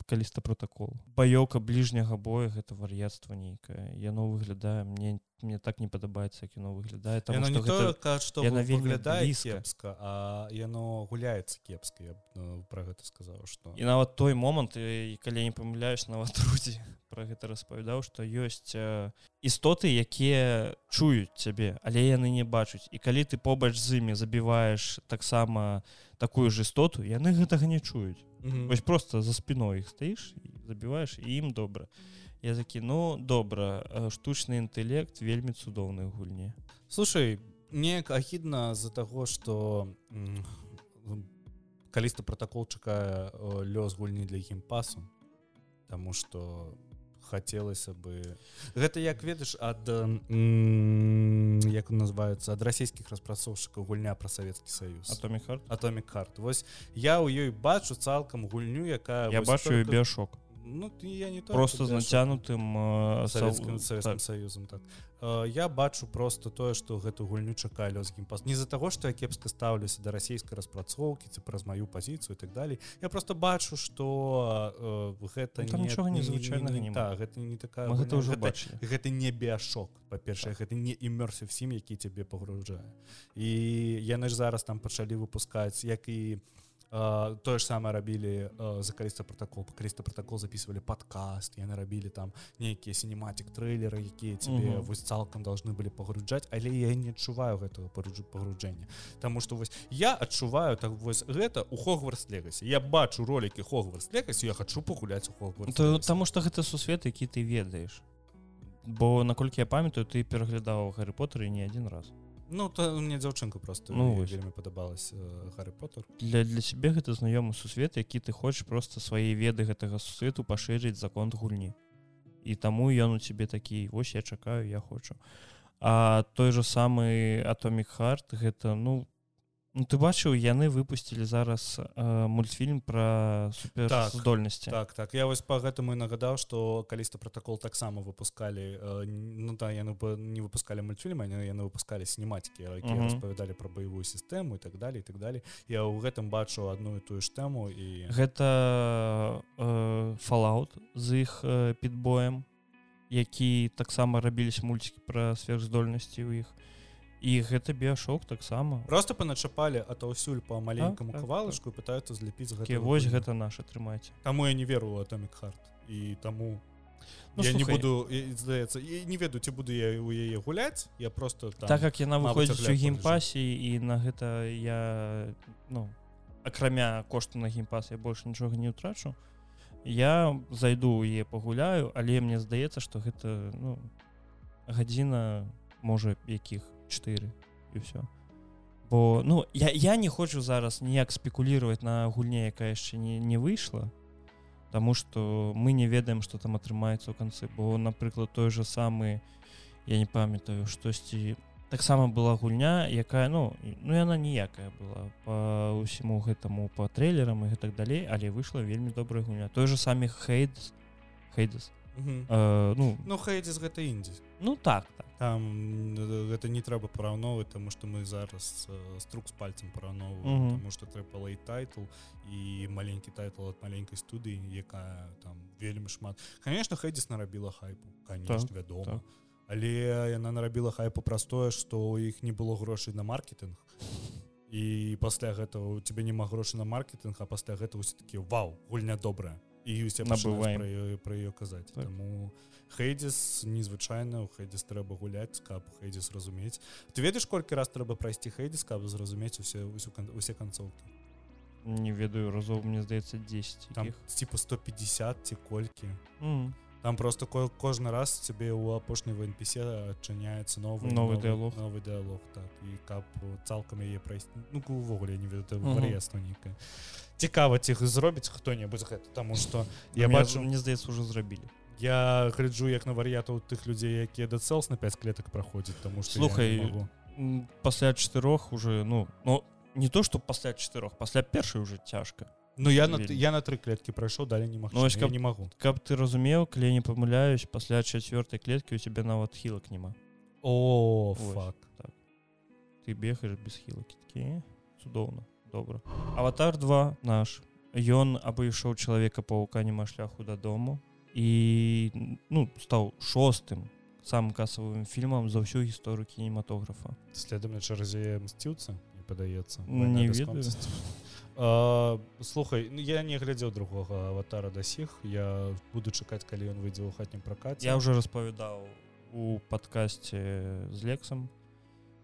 каліста протакол баёка бліжняга боя гэта вар'яцтва нейкае. Яно выглядае мне мне так не падабаецца кіно выглядае там не гэта... што яна выглядае кепска а яно гуляецца кепска я ну, про гэта сказаў что і нават той момант і калі не памыляюсь нават друзі про гэта распавядаў что ёсць істоты якія чуюць цябе але яны не бачуць і калі ты побач з імі забіваеш таксама такую ж істоту яны гэтага не чуюць Вось просто за спиной іх стаіш забіваеш і ім добра я ну добра штучны інтэлект вельмі цудоўны гульні слушай неяк агідна з-за таго что каліста протакол чакае лёс гульні для геймпасу Таму что хацелася бы. Гэта як ведаеш ад як называется ад расійскіх распрацоўшчыкаў гульня пра савецкі саюз. Атомі карт Вось я ў ёй бачу цалкам гульню якая я бачу только... біошок ну я не просто з нацянутым савецкім саюзам так я бачу просто тое что гэту гульню чакалі лёс геймпас не з-за того что я кепска стаўлюся да расійскай распрацоўкі ці праз маю пазіцыю так далей я просто бачу что гэта ну, нічога незвычайна не, не, не, та, гэта не такая гэта ўжо бачылі гэта не біашок па-першае гэта не імёрся всім які цябе пагружае і яны ж зараз там пачалі выпускаць як і у тое ж самае рабілі за каліста протакол каліста протакол записывалі подкаст яны рабілі там нейкія сінематик трейлеры якія тебе вось цалкам должны былі пагружаць але я не адчуваю гэтага паруджу пагружэння Таму что вось я адчуваю так вось гэта у хогварс легасе я бачу ролики хогварс легасе я хочу пагуляць у хогвар Таму что гэта сусвет які ты ведаеш бо наколькі я памятаю ты пераглядаў гары поттер не один раз. Ну то мне дзяўчынка просто ну вельмі падабалась э, Гарры Поттер для для сябе гэта знаёмы сусвет які ты хочаш просто свае веды гэтага сусвету пашырыць закон гульні. І таму ён у цябе такі вось я чакаю я хочу а той же самы атомік хард гэта ну Ну, ты бачыў яны выпусцілі зараз э, мультфільм про суперздольнасці так, так так. Я вось по гэтаму нагадаў что каліста протокол таксама выпускалі э, ну да яны не выпускалі мультфільм яны, яны выпускалі сінематики распавядалі про баявую сістэму і так далее так далее. Я ў гэтым бачу одну і тую ж тэму і гэта э, фалаут з іх э, підбоем які таксама рабіліся мульцікі пра сверхздольнасці ў іх. і гэта біашок таксама. Просто паначапалі атаўсюль по маленькаму так, кавалачку так, пытаюцца злепіць гэта вось гэта наше трымаць таму я не веру атомік хард і таму ну, я слухай, не буду здаецца не ведаю ці буду я у яе гуляць я просто там, так как яна выходзіць у геймпасе і на гэта я ну акрамя кошту на геймпас я больше нічога не ўтрачу я зайду е пагуляю але мне здаецца что гэта ну гадзіна можа якіх 4 і все бо ну я я не хочу зараз ніяк спекулировать на гульне якая яшчэ не не выйшла Таму что мы не ведаем что там атрымаецца ў канцы. Бо напрыклад той же самы я не памятаю штосьці таксама была гульня якая ну ну яна ніякая была по усіму гэтаму по трейлерам і гэтак далей але выйшла вельмі добрая гульня. Той же самі хейд хейдас Мгм. Э, ну ну хейдзіс гэта індзі ну так так. Там э, гэта не трэба параўноўваць тому что мы зараз э, струк з пальцем параўноўваем тому что трэба лей тайтл і маленькі тайтл ад маленькай студыі якая там вельмі шмат. Конечно хэдзіс нарабіла хайпу конечно Так, вядома так. але яна нарабіла хайпу праз тое што іх не было грошай на маркетинг. І пасля гэтага у тебе няма грошай на маркетинг а пасля гэтага усе такі вау гульня добрая і усе Набываем. пра ёю казаць Так. таму Хейдзіс незвычайна у Хейдзіс трэба гуляць каб Хейдзіс разумець ты ведаеш колькі раз трэба прайсці Хейдзіс каб зразумець усе усю усе канцоўкі не ведаю разоў мне здаецца 10 там якіх. типа 150 ці колькі М, там просто ко- кожны раз цябе ў апошняй вНПсе адчыняецца новы Новы дыалог. новы дыалог так і каб цалкам яе прайсці ну увогуле не ведаю Мгм. вар'яцтва нейкае цікава ці зробіць хто-небудзь гэта таму што я бачу мне здаецца уже зрабілі я гляджу як на вар'ятаў тых людзей якія дацэлс на 5 клетак праходзяць таму што Слухай, пасля чатырох уже ну ну не то что пасля чатырох пасля першай уже цяжка Ну я на я на тры клеткі прайшоў далі не магу Ну, каб- не магу каб ты разумеў калі не памыляюсь пасля чацвёртай клеткі у цябе нават хілак няма о Вось. фак. ты бегаеш без хілакі такі цудоўна добра аватар 2 наш ён абышоў чалавека паука нема шляху дадому і ну стаў шостым самым касавым фільмам за ўсю гісторыю кінематографа следам чарзе мсціўца не падаецца Не ведаю. А, слухай ну, я не глядзеў другога аватара да сіх я буду чакаць калі ён выйдзе ў хатнім пракаце я уже распавядаў у падкасці з лексам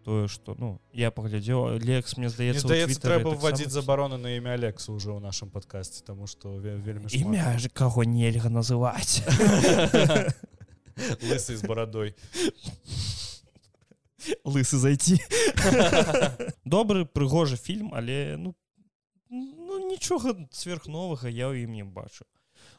тое что ну я паглядзеў. Лекс мне здаецца здаецца трэба вводзіць пісаў. забарону на імя Алексу ўжо ў нашым падкасці тому што ве- вельмі шмат. імя же каго нельга называць. Лысы з барадой. Лысы зайти добры прыгожы фільм але ну ну нічога сверхновага я ў ім не бачу.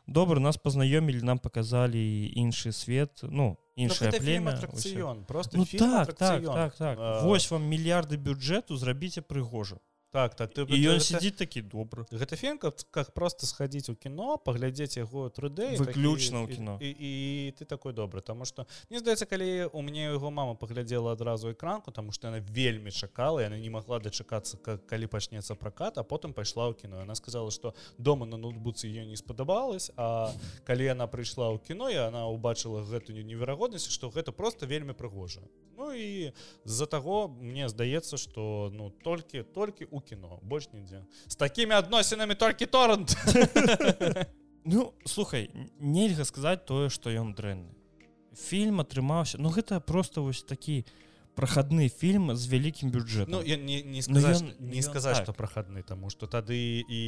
Добра нас пазнаёмілі нам паказалі іншы свет ну іншае племя атракцыён просто ну так так так так. А. вось вам мільярды бюджэту зрабіце прыгожа так так ты і ён сидзіць такі добры гэта фільм как, как просто схадзіць у кіно паглядзець яго 3D і Выключна ў кіно. і, і, і ты такой добры тому что мне здаецца калі у мне яго мама паглядзела адразу экранку тому что яна вельмі чакала яна не могла дачакацца ка- калі пачнецца пракат а потым пайшла ў кіно яна сказала что дома на ноутбуцы ее не спадабалась а калі яна прыйшла ў кіно і она убачыла гэтую неверагоднасць что гэта просто вельмі прыгожа. Ну і з-за таго мне здаецца что ну толькі толькі у кіно больш нідзе з такімі адносінамі толькі торрент. Ну слухай нельга сказаць тое что ён дрэнны фільм атрымаўся ну гэта просто вось такі прахадны фільм з вялікім бюджэтам Ну я не, не сказаць ён- не ён сказаць так. што прахадны таму што тады і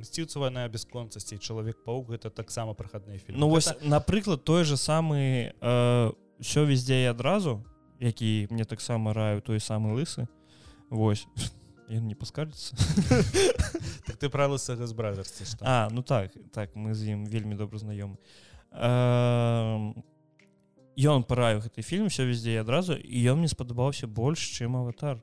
мсціўцаваная бясконцасці чалавек паук гэта таксама прахадныя фільмы Ну вось Гэта- напрыклад той же самы э, все везде і адразу які мне таксама раю той самы лысы Вось ён не паскардзіцца так ты пра лысага з бразерці А ну так так мы з ім вельмі добра знаёмы Ён параю гэты фільм все везде адразу і ён мне спадабаўся больш чым аватар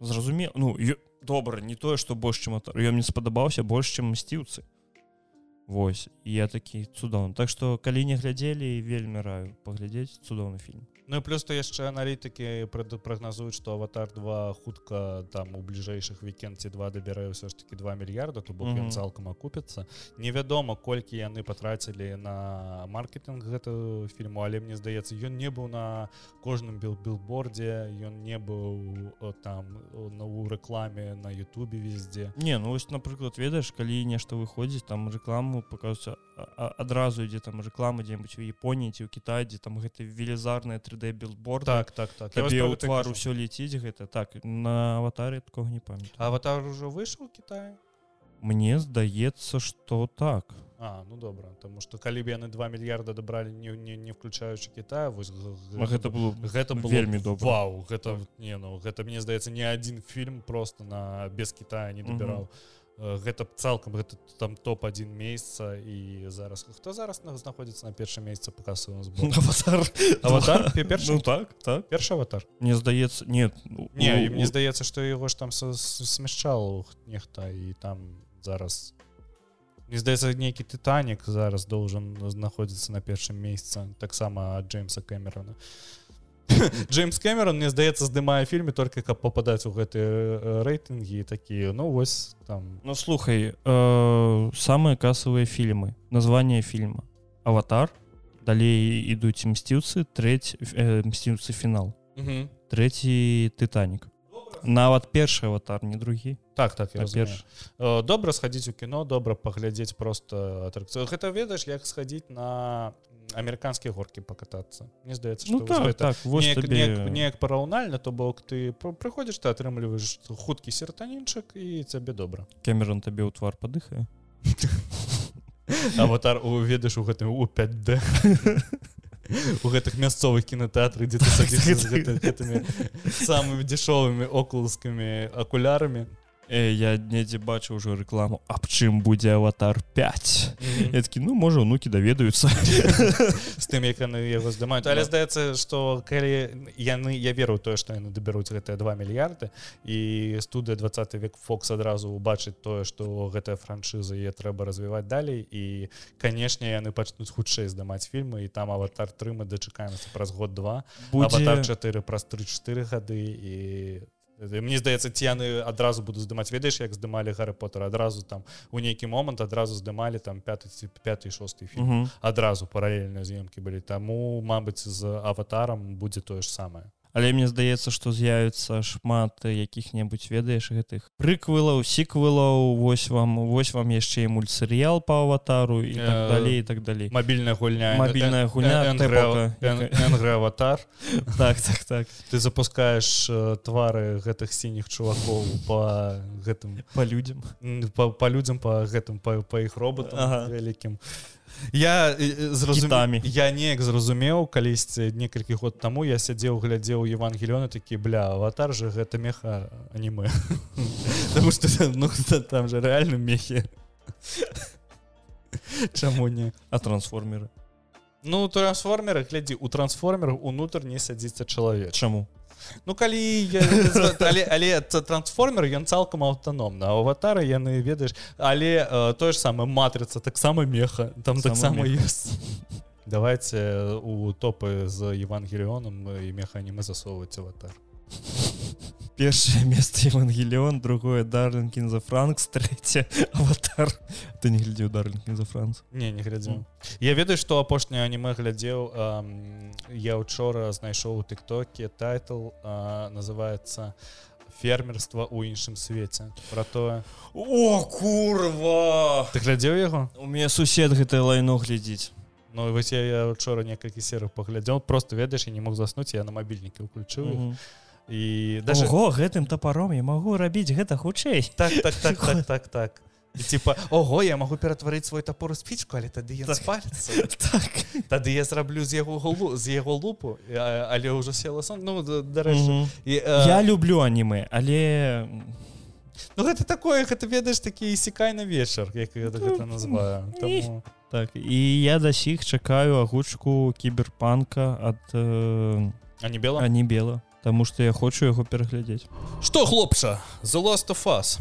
зразумеў ну добра не тое што больш чым аватар ён мне спадабаўся больш чым мсціўцы Вось я такі цудоўны Так што калі не глядзелі вельмі раю паглядзець цудоўны фільм Ну і плюс то яшчэ аналітыкі прагназуюць што аватар 2 хутка там у бліжэйшых вікенд ці два дабярэ ўсё ж таки 2 мільярда то бок ён Мгм. цалкам акупіцца невядома колькі яны патрацілі на маркетинг гэтага фільму але мне здаецца ён не быў на кожным бил билбордзе ён не быў там на у рэкламе на Ютубе везде Не ну вось напрыклад ведаеш калі нешта выходзіць там рэкламу пакажуцца адразу ідзе там рэклама дзе-нибудь у Японіі ці ў Кітай дзе там гэта велізарная 3D билборд так так так. Табе ў твар усё леціць гэта так на аватаре такого не памятаю. Аватар ужо выйшаў Китае Мне здаецца что так. А ну добра тому что калі б яны 2 мільярда дабралі не, не, не включаючы Китая вось гэта было гэта было вельмі добра. Вау гэта не ну гэта мне здаецца не адзін фільм просто на без Китая не дабіраў Э, гэта б цалкам гэта там топ-1 месяца і зараз хто зараз на- знаходзіцца на першым месяцы по збору аватар. Аватар? Пе- першы ну так так. Першы аватар. Мне здаецца нет ну, не у- мне здаецца што яго ж там смяшчал нехта і там зараз не здаецца нейкі тытанік зараз должен знаходзіцца на першым месяца таксама джеймса кэмерона Джеймс кэмерон мне здаецца здымае фільме только каб попадаць у гэтыя рэйтынгі такія ну вось там. Ну слухай э, самыя касавыя фільмы название фільма аватар далей ідуць мсціўцы трэць э, мсціўцы фінал трэці тытанік нават першы аватар не другі так так перш Э, добра схадзіць у кіно добра паглядзець просто атракцыю гэта ведаеш як схадзіць на амерыканскія горкі пакатацца Мне здаецца ну так, гэта так неяк, табе... неяк, неяк параўнальна то бок ты пр- прыходзіш ты атрымліваеш хуткі сертанінчык і цябе добра Кэмерон табе ў твар падыхае аватар уведаш у гэтым у 5d у гэтых мясцовых кінотэатры дзе ты гэтымі самымі дзешовымі окулускамі акулярамі э, я недзе бачу ўжо рэкламу аб чым будзе аватар 5 я такі ну можа унукі даведаюцца з тым як яны яго здымаюць але здаецца што калі яны я веру тое што яны дабяруць гэтыя 2 мільярды і студыя 20 век фокс адразу убачыць тое што гэтая франшыза е трэба развіваць далей і канешне яны пачнуць хутчэй здымаць фільмы і там аватар 3 мы дачакаемся праз год два аватар будзе 4 праз 3-4 гады і мне здаецца ці яны адразу буду здымаць ведаеш як здымалі гары поттера адразу там у нейкі момант адразу здымалі там 5 5 6 фільм Мгм. адразу паралельныя з'ёмкі былі таму мабыць з аватарам будзе тое ж самае але мне здаецца што з'явіцца шмат якіх-небудзь ведаеш гэтых прыквылаў сіквылаў вось вам вось вам яшчэ і мультсерыял по аватару і так Э, далей і так далей. мабільная гульня. Мабільная гульня, аватар. Так так так. Ты запускаеш э, твары гэтых сініх чувакоў по гэтым. По людям м, па, людзям по гэтым па, іх роботам вялікім я зразуме Кітамі. я неяк зразумеў калісьці некалькі год таму. Я сядзеў глядзеў евангелёны такі бля аватар же гэта меха анімэ Таму што ну там же рэальна мехі. Чаму не? А трансформеры? Ну трансформеры глядзі у трансформерах унутр не сядзіцца чалавек. Чаму Ну калі я, але, але трансформер ён цалкам аўтаномна а аватары яны ведаеш але э, тое ж самае матрыца таксама меха там Сама таксама ёсць. Давайте э, у топы з евангеліёнам і механімы засоўваць аватар першае место евангеліон другое дарлінкін за франкс трэцяе аватар. Ты не глядзеў дарлінкін за франц не не глядзеў я ведаю што апошняе аніме глядзеў я учора знайшоў у тыктоке тайтл называется фермерства ў іншым свеце про тое о курва! Ты глядзеў яго у меня сусед гэтае лайно глядзіць Ну вось я, я учора некалькі серый паглядзеў просто ведаеш я не мог заснуць я на мабільнікі ўключыў mm -hmm. І даже Ого гэтым тапаром я магу рабіць гэта хутчэй. Так так так так так так. І типа Ого я могу ператварыць свой топор у спічку але тады я Так. спаліцца так. Тады я зраблю з яго голу з яго лупу а- але ўжо села сон. Ну да- дарэчы Мгм. і, э, я люблю анімэ але ну гэта такое гэта ведаеш такі сікай на вечар як я гэта называю. Таму... так і я да сіх чакаю агучку кіберпанка ад э, а не бела ані бела Таму што я хочу яго пераглядзець Што хлопча The Last of Us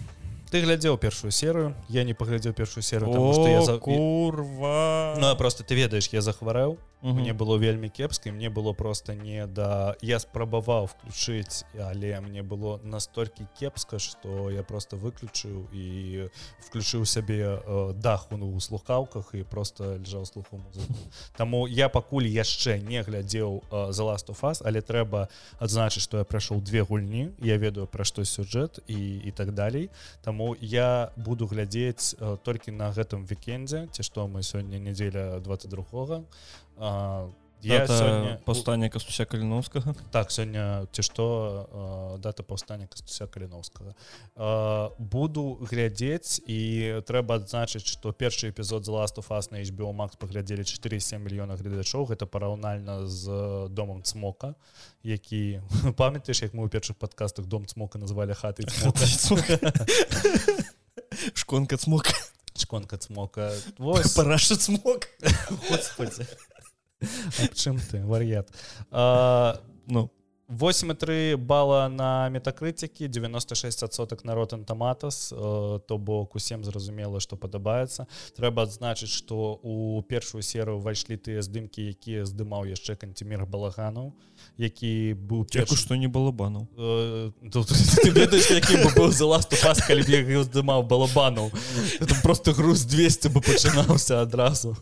ты глядзеў першую серыю я не паглядзеў першую серыю потому что я за... курва! Ну, а просто ты ведаеш я захварэў Мгм. мне было вельмі кепска і мне было просто не да я спрабаваў включыць але мне было настолькі кепска что я просто выключыў і включыў сябе э, даху ну у слухаўках і просто лежаў слуху музыку. Таму я пакуль яшчэ не глядзеў э, за last of us але трэба адзначыць что я прайшоў две гульні я ведаю пра што сюжэт і і так далей Таму я буду глядзець э, толькі на гэтым вікендзе ці што мы сёння нядзеля 22 а, я Дата сёння паўстання кастуся каліновскага так сёння ці што э, дата паўстання кастуся каліновскага э, буду глядзець і трэба адзначыць што першы эпізод last of us на HBO Max паглядзелі 47 мільёна гледачоў. Гэта параўнальна з домом цмока які памятаеш як мы ў першых падкастах дом цмока назвалі хаты шконка цмок шконка цмока Вось. Параша цмок. Аб чым ты вар'ят ну 8,3 бала на метакрытыкі 96 адсотак на ротан таматас то бок усім зразумела што падабаецца трэба адзначыць што у першую серыю ўвайшлі тыя здымкі якія здымаў яшчэ канцімір балаганаў які быў Яку што не балабанаў калі здымаў балабанаў просто груз 200 бы пачынаўся адразу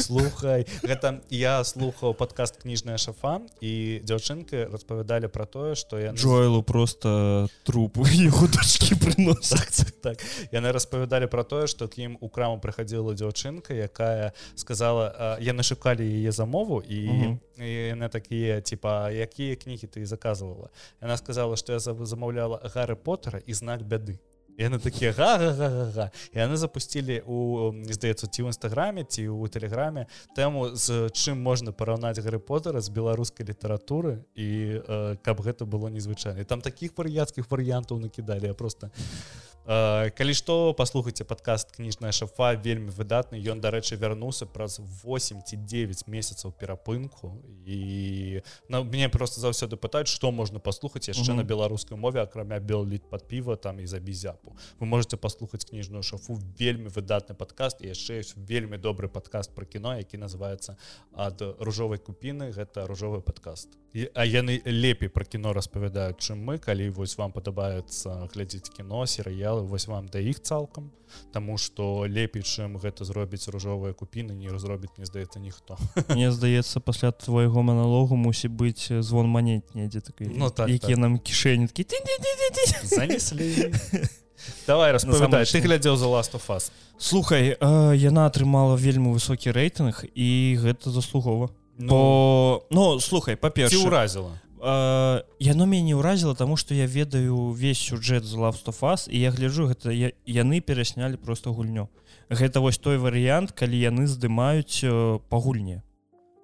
слухай гэта я слухаў подкаст кніжная шафа і дзяўчынка распавядалі про тое что я джойлу просто трупу дачки принос так, так, так. яны распавядалі про тое что к ім у краму прыходила дзяўчынка якая сказала яны шукалі яе замову і яны такія типа якія кнігі ты заказывала? Яна сказала что я замаўляла гары поттера і знак бяды яны такія га яны запусцілі у здаецца ці ў нстаграме ці ў тэлеграме тэму з чым можна параўнаць гары потара з беларускай літаратуры і э, каб гэта было незвычайна там такіх вар'яцкіх варыянтаў накідалі я просто калі што паслухайце падкаст кніжная шафа вельмі выдатны ён дарэчы вярнуўся праз 8 ці 9 месяцаў перапынку і на мне просто заўсёды пытаюць што можна паслухаць яшчэ mm -hmm. на беларускай мове акрамя белліт под піва там і за бізяпу вы можете паслухаць кніжную шафу вельмі выдатны падкаст яшчэ ёсць вельмі добры падкаст про кіно які называется ад ружовай купіны гэта ружовы падкаст а яны лепей про кіно распавядаюць чым мы. Калі вось вам падабаецца глядзець кіно серыялы вось вам да іх цалкам Таму что лепей чым гэта зробіць ружовыя купіны не разробіць не здаецца ніхто. Мне здаецца пасля твайго маналогу мусіць быць звон манет недзе так ну, так, які так. нам кішэнькі давай распавядай ты глядзеў за ласту фас слухай э, яна атрымала вельмі высокі рэйтынг і гэта заслугова. Ну, Бо... ну слухай па-першы ўразіла яно мяне ўразіла таму што я ведаю увесь сюжэт з лавстофас і я гляджу гэта я, яны пераснялі просто гульню. Гэта вось той варыянт калі яны здымаюць па гульне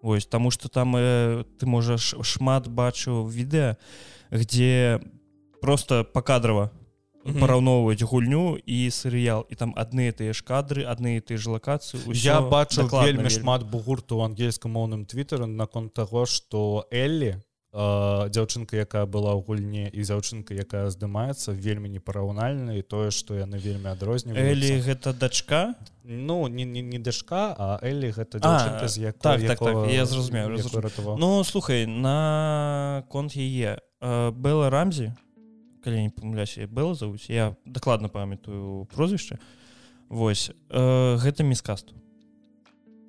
Вось таму что там э, ты можаш шмат бачыў відэа где просто пакадрова параўноўваць гульню і серыял і там адны тыя ж кадры адны ты ж лакацыі я бачу вельмі шмат бугурту ў ангельскамоўным твиттеру наконт таго что Эллі дзяўчынка якая была ў гульне і дзяўчынка якая здымаецца вельмі непараўнальна і тое што яны вельмі адрознівалі гэта дачка? Ну не не, не дачка а Эллі гэта а, з як так, так, так, я зразумею Ну слухай на конт яе. Бла рамзі калі не памыляюся было завуць я дакладна памятаю прозвішча. Вось э, гэта міскасту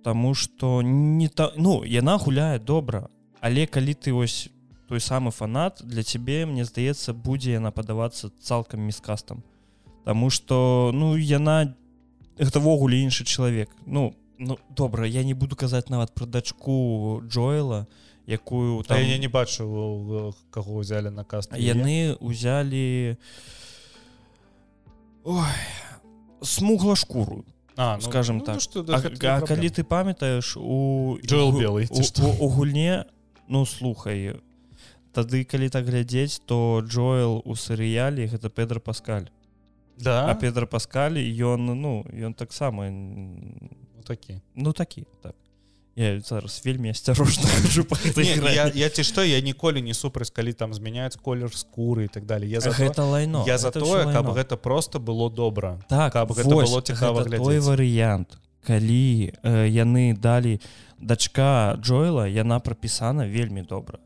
Таму што не та ну яна гуляе добра але калі ты вось той самы фанат для цябе мне здаецца будзе яна падавацца цалкам міскастам Таму што ну яна гэтавогуле іншы чалавек ну ну добра я не буду казаць нават пра дачку Джоэла якую там... я не бачу каго ўзялі на каст. Яны ўзялі смугла шкуру а, ну, скажем ну, так. ну, а, а, калі ты памятаеш у белый у, у, у гульне ну слухай тады калі так глядзець то Джоэл у серыяле гэта Педро паскаль. Да? А Педро паскалі ён ну ён таксама ну, такі. ну такі так. Я зараз вельмі асцярожна я ці што я ніколі не супраць калі там змяняюць колер скуры і так далее я за гэта лайно я за тое каб гэта просто было добра так каб гэта было цікава твой варыянт. Калі э, яны далі дачка Джоэла яна прапісана вельмі добра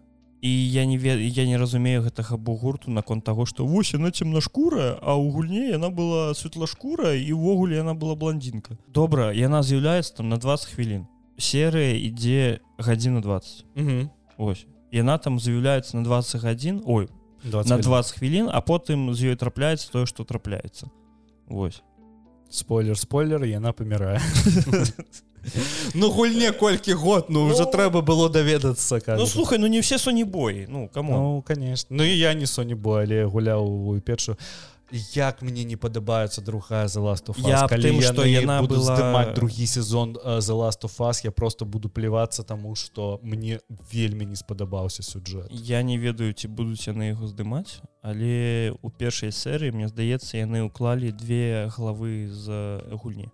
і я не вед я не разумею гэтага бугурту наконт таго што вось яна цемнашкура а ў гульне яна была светлашкура і ўвогуле яна была блондзінка добра яна з'яўляецца там на 20 хвілін. Серыя ідзе гадзіну 20 угу. ось яна там з'яўляецца на 21 ой 20 на 20 хвілін а потым з ёй трапляецца тое што трапляецца. Ось спойлер спойлер яна памірае Ну гульне колькі год ну уже ну, трэба было даведацца ну, слухай ну не все соні бой ну кому ну, конечно. Ну і я не соні бой але гуляў у першую. А як мне не падабаецца другая за last я тым что яна была здымаць другі сезон за last фас я просто буду плевацца тому что мне вельмі не спадабаўся сюджэт я не ведаю ці будуць яны яго здымаць але у першай серыі мне здаецца яны ўклалі две главы з гульні.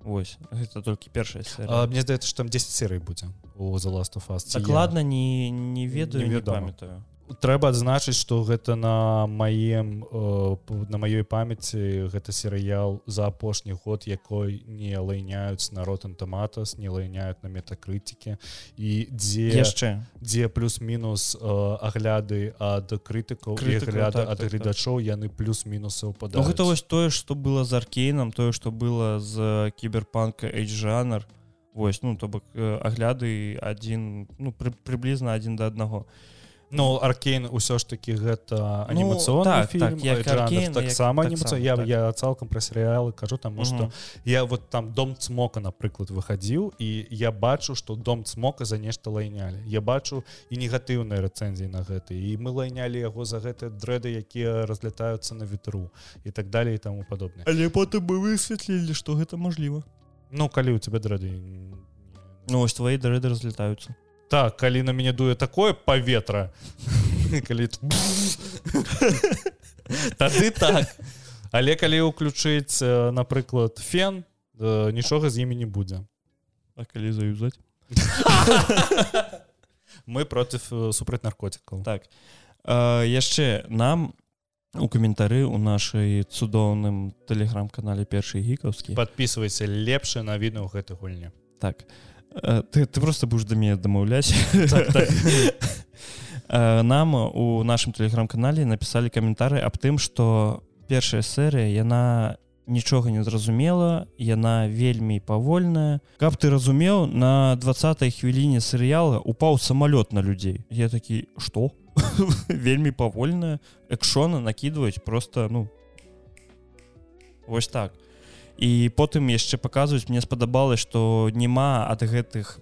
Вось гэта толькі першая мне здаецца што там 10 серый будзе у The Last of Us. Ці дакладна не не ведаю не Невядома. памятаю трэба адзначыць што гэта на маем э, на маёй памяці гэта серыял за апошні год якой не лайняюць на ротан томатас не лайняюць на метакрытыкі. І дзе яшчэ. дзе плюс-мінус э, агляды ад крытыкаў і Крытыкаў, агляды так, ад так, так. гледачоў яны плюс-мінусы Ну, ўпадаюць гэта вось тое што было з аркейнам тое што было з кіберпанка жанр Вось ну то бок э, агляды адзін ну пры, прыблізна адзін да аднаго Ну аркейн усё ж таки гэта Ну, анімацыйны так, фільм так, як Аркейн, таксама так анімацыйны. само, я, так. я цалкам пра серыялы кажу таму што я вот там дом цмока напрыклад выхадзіў і я бачу што дом цмока за нешта лайнялі я бачу і негатыўныя рэцэнзіі на гэты і мы лайнялі яго за гэты дрэды якія разлятаюцца на ветру і так далее і таму падобное але потым мы высветлілі што гэта можліва Ну калі у тебя дрэды Ну вось твои дрэды разлетаюцца так калі на мяне дуе такое паветра калі тады так. Але калі ўключыць напрыклад фен нічога з імі не будзе А калі заюзаць мы против супраць наркотикаў так. А, яшчэ нам у каментары у нашай цудоўным тэлеграм-канале першы гікаўскі подписывайся лепшы на відэо гэтай гульні так. э, ты ты просто будешь да мяне дамаўляць Э, нам у нашым тэлеграм-канале напісалі каментары аб тым што першая серыя яна нічога не зразумела яна вельмі павольная каб ты разумеў на 20 хвіліне серыяла упаў самалёт на людзей я такі что? Вельмі павольная экшона накидываюць просто ну вось так і потым яшчэ паказваюць мне спадабалось што няма ад гэтых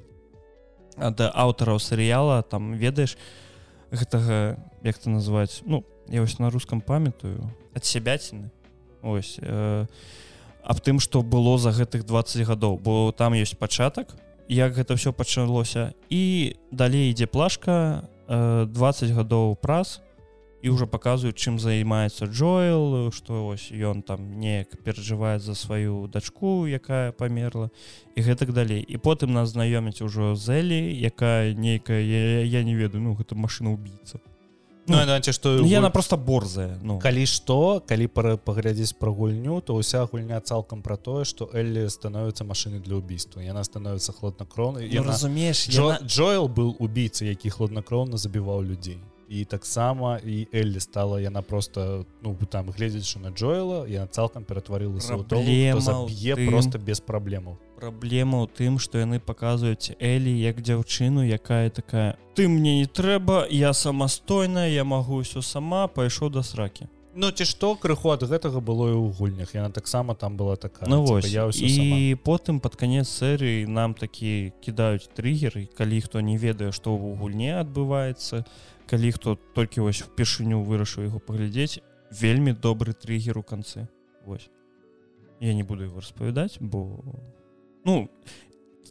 ад аўтараў серыяла там ведаеш гэтага як то назваць ну я вось на рускам памятаю ад сябяціны. Ось э, аб тым што было за гэтых 20 гадоў бо там ёсць пачатак як гэта все пачалося і далей ідзе плашка э, 20 гадоў праз і ўжо паказваюць чым займаецца Джоэл што ось ён там неяк перажывае за сваю дачку якая памерла і гэтак далей. І потым нас знаёміць ужо зелі якая нейкая я, я не ведаю ну гэта машина убийца Ну, Ну, иначе што яна просто борзая ну. Калі што калі пара паглядзець пра гульню то ўся гульня цалкам пра тое што Эллі становіцца машынай для убийства яна становіцца хладнакроўнай ну, разумееш Джо, яна... Джоэл быў убійца які хладнакроўна забіваў людзей і таксама і Эллі стала яна просто ну там гледзячы на Джоэла яна цалкам ператварылася заб'е тым- просто без праблемаў праблема ў тым што яны паказваюць Элі як дзяўчыну якая такая ты мне не трэба я самастойная я магу ўсё сама пайшоў да сракі. Ну ці што крыху ад гэтага было і ў гульнях. Яна таксама там была такая Ну типа, вось. Я ўсё і сама. потым под канец серыі нам такі кідаюць триггеры калі хто не ведае што ў гульне адбываецца калі хто толькі вось упершыню вырашыў яго паглядзець. Вельмі добры триггер у канцы. Вось. Я не буду его распавядаць бо ну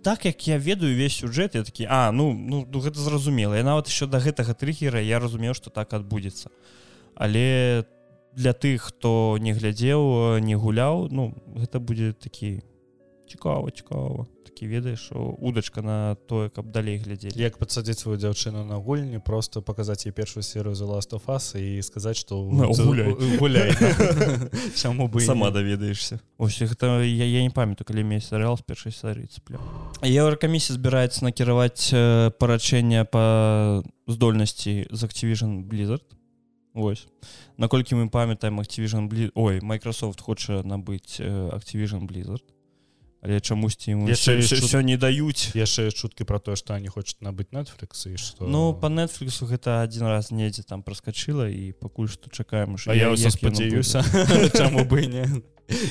так як я ведаю весь сюжэт я такі а ну ну ну, гэта зразумела я нават еще до гэтага триггера я разумеў что так адбудзецца. Але для тых хто не глядзеў не гуляў ну гэта будзе такі цікава цікава такі ведаеш удачка на тое каб далей глядзелі. Як падсадзіць сваю дзяўчыну на гульні просто паказаць ей першую серыю за last of us і сказаць что гуляй. чаму бы сама даведаешься ось гэта я, я не памятаю калі мне серыал з першай серыі цепля еўракамісія збіраецца накіраваць парачэнне па здольнасці з Activision Blizzard. Вось. Наколькі мы памятаем Activision Bli... ой Microsoft хоча набыць Activision Blizzard але чамусьці ему Яшчэ все не даюць. Яшчэ чуткі про тое што они хочуць набыць Netflix і што Ну по Netflixу гэта адзін раз недзе там праскачыла і пакуль што чакаем А я ўсё яно спадзяюся чаму бы не.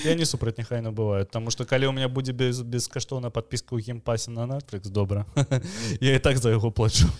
Я не супраць няхай набываю Таму што калі у меня будзе без бескаштоўна подпіска ў геймпасе на Netflix добра. Я і так за яго плачу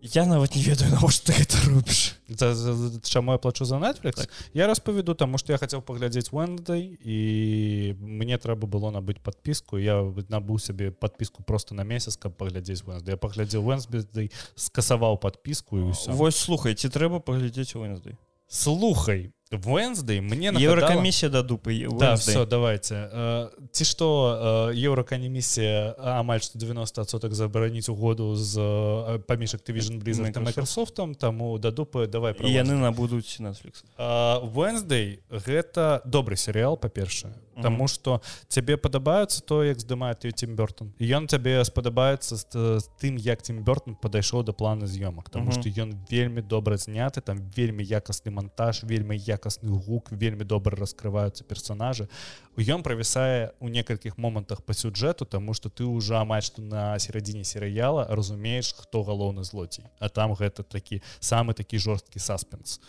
я нават не ведаю навошта ты гэта робіш. За, за, за, чаму я плачу за Netflix? Так. я распавяду таму што я хацеў паглядзець Wednesday і мне трэба было набыць подпіску я набыў сябе подпіску просто на месяц каб паглядзець Wednesday. Я паглядзеў Wednesday скасаваў подпіску і ўсё Вось слухай ці трэба паглядзець Wednesday? Слухай Wednesday мне нагадала- Еврокомиссия до дупы. Да, все, давайте. Э, Ці што еўраканемісія амаль што 90соток забараніць угоду з э, паміж Activision Blizzard і Microsoft. Microsoft таму да дупы давай І яны набудуць Netflix. Wednesday гэта добры серыял па-першае. Таму што цябе падабаецца то як здымае ты Тім Бёртон ён цябе спадабаецца з, з тым як Тім Бёртон падайшоў да плана з'ёмак Таму што ён вельмі добра зняты там вельмі якасны монтаж вельмі якасны гук вельмі добра раскрываюцца персонажы ён правісае у некалькіх момантах па сюджэту тому что ты уже амаль што на серадзіне серыяла разумееш хто галоўны злоцей а там гэта такі самы такі жорсткі саспенс.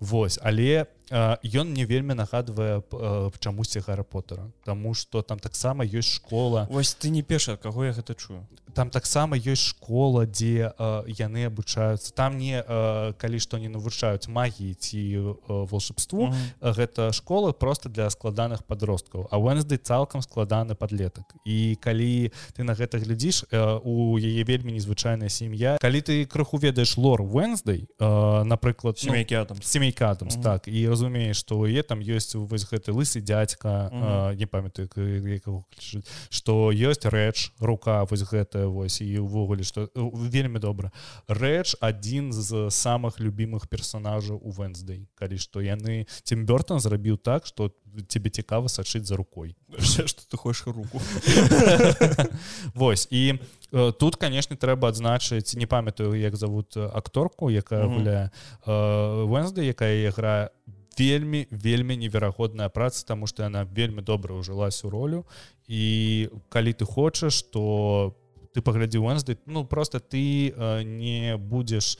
Вось. Але ён мне вельмі нагадвае э, чамусьці Гарра поттера. Таму что там таксама ёсць школа. Вось ты не першы ад каго я гэта чую там таксама ёсць школа дзе э, яны абучаюцца там не э, калі што не навучаюць магіі ці э, волшебству Мгм. гэта школа просто для складаных подросткаў а Wednesday цалкам складаны подлетак і калі ты на гэта глядзіш э, у яе вельмі незвычайная сям'я калі ты крыху ведаеш лор Wednesday э, напрыклад ну, Сямейкі Адамс. семейка Мгм. так і разумееш што яе там ёсць вось гэты лысы дзядзька Мгм. не памятаю к- якого клічуць, што ёсць рэч рука вось гэтая вось і увогуле што э, вельмі добра рэч адзін з самых любімых персонажаў у Wednesday калі што яны Тім Бёртон зрабіў так што тебе цікава сачыць за рукой. Что ты хочешь руку? Вось і э, тут канешне трэба адзначыць не памятаю як завут э, акторку якая Мгм. гуляе Венсда якая іграе вельмі вельмі неверагодная праца таму што яна вельмі добра ўжылась у ролю. І калі ты хочаш то ты паглядзі Венсды ну просто ты э, не будзеш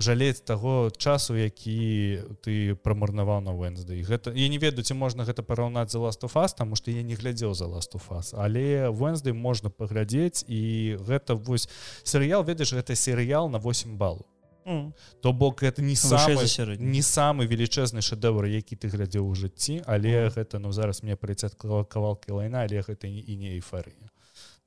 жалець таго часу які ты прамарнаваў на Wednesday гэта я не ведаю ці можна гэта параўнаць за last of us тому что я не глядзеў за last of us. Але Wednesday можна паглядзець і гэта вось серыял ведаеш гэта серыял на 8 балу то бок это не самы не самы велічэзны шэдэвр які ты глядзеў у жыцці але гэта ну зараз мне прыцяць кавалкі лайна але гэта і не эйфарыя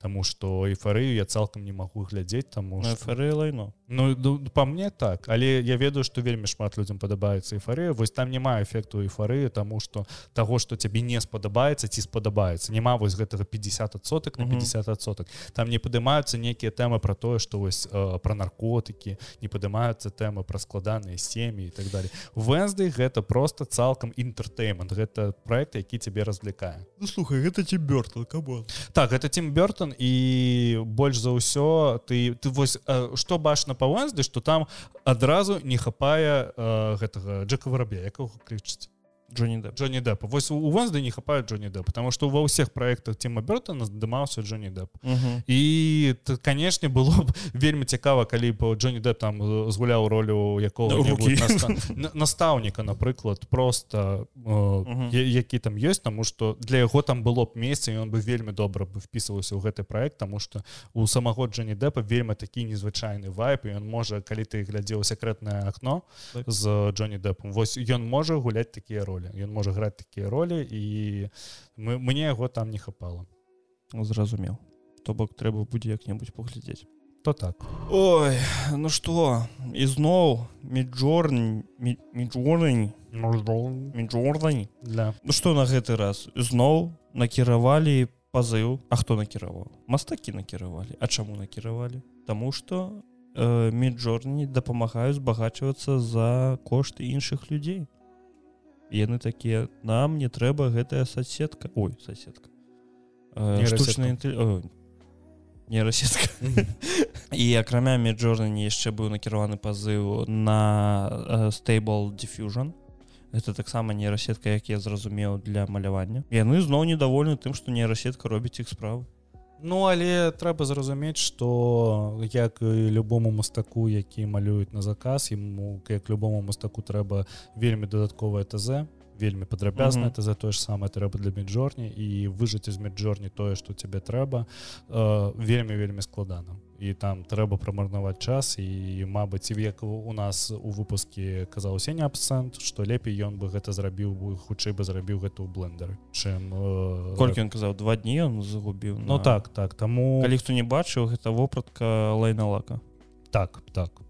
Таму што эйфарыю я цалкам не магу глядзець таму што- лайно. Ну ну, па мне так. Але я ведаю што вельмі шмат людзям падабаецца эйфарыя вось там няма эфекту эйфарыі таму што таго што цябе не спадабаецца ці спадабаецца. Няма вось гэтага 50 соток на Мгм. 50 соток там не падымаюцца нейкія тэмы пра тое што вось э, пра наркотыкі не падымаюцца тэмы пра складаныя сем'і і так далее Wednesday гэта просто цалкам інтэртэймент. Гэта проект які цябе развлекае. Ну слухай гэта ці бёртл кабо так это Тим Бёртон і больш за ўсё ты ты вось э, што бачна па Wednesday што там адразу не хапае э, гэтага Джека варабя якога клічыць Джонни Депп Джонни Деппа вось у Wednesday не хапае Джонни Депп потому что ва ўсіх праектах Тима Бёртона здымаўся Джонни Депп Мгм. і т- канешне было б вельмі цікава калі б Джонни Депп там згуляў ролю якого Рукі. настаўніка напрыклад просто э, я- які там ёсць тому что для яго там было б месца і он бы вельмі добра бы впісваўся ў гэты проект тому что у самого Джонни Деппа вельмі такі незвычайны вайп і ён можа калі ты глядзеў секретнае акно Так. з Джонни Деппом вось ён можа гуляць такія ролі ён можа граць такія ролі і мы мне яго там не хапала зразумеў то бок трэба будзе як-небудзь паглядзець то так. Ой ну што ізноў міджорн міджорнень міджорнень для Ну што на гэты раз? Зноў накіравалі пазыў. А хто накіраваў? Мастакі накіравалі. А чаму накіравалі? Таму што э, міджорні дапамагаюць збагачвацца за кошты іншых людзей яны такія нам не трэба гэтая соцсетка ой соседка. Нейрасетка. штучная нейрасетка. І акрамя міджорні яшчэ быў накіраваны пазыў на э, stable diffusion. Это таксама нейрасетка як я зразумеў для малявання. Яны зноў недовольны тым што нейрасетка робіць іх справы Ну але трэба зразумець што як любому мастаку які малююць на заказ ему як любому мастаку трэба вельмі дадатковае ТЗ вельмі падрабязна это за тое ж самае трэба для міджорні і выжыць з міджорні тое што цябе трэба э, вельмі вельмі складана і там трэба прамарнаваць час. І Мабыць як у нас у выпуске казаў сеня абсент што лепей ён бы гэта зрабіў бы хутчэй бы зрабіў гэта ў блендеры чым э, колькі ён казаў? Два дні ён загубіў Ну так так таму калі хто не бачыў гэта вопратка лайна лака. Так так.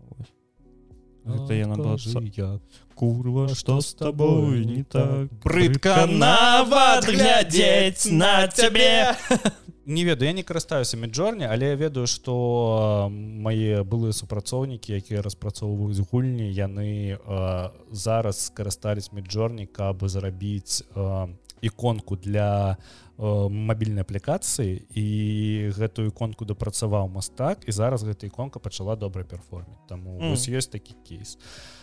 Гэта яна была Скажи, са- як курва что с тобой не так? так? брыдка нават глядзець на цябе не ведаю я не карыстаюся міджорні але я ведаю што мае былыя супрацоўнікі якія распрацоўваюць гульні яны а, зараз скарыстались міджорні каб зарабіць а, іконку для а, мабільнай аплікацыі і гэтую іконку дапрацаваў мастак і зараз гэта іконка пачала добра перформіць таму Мгм. mm. ёсць такі кейс А,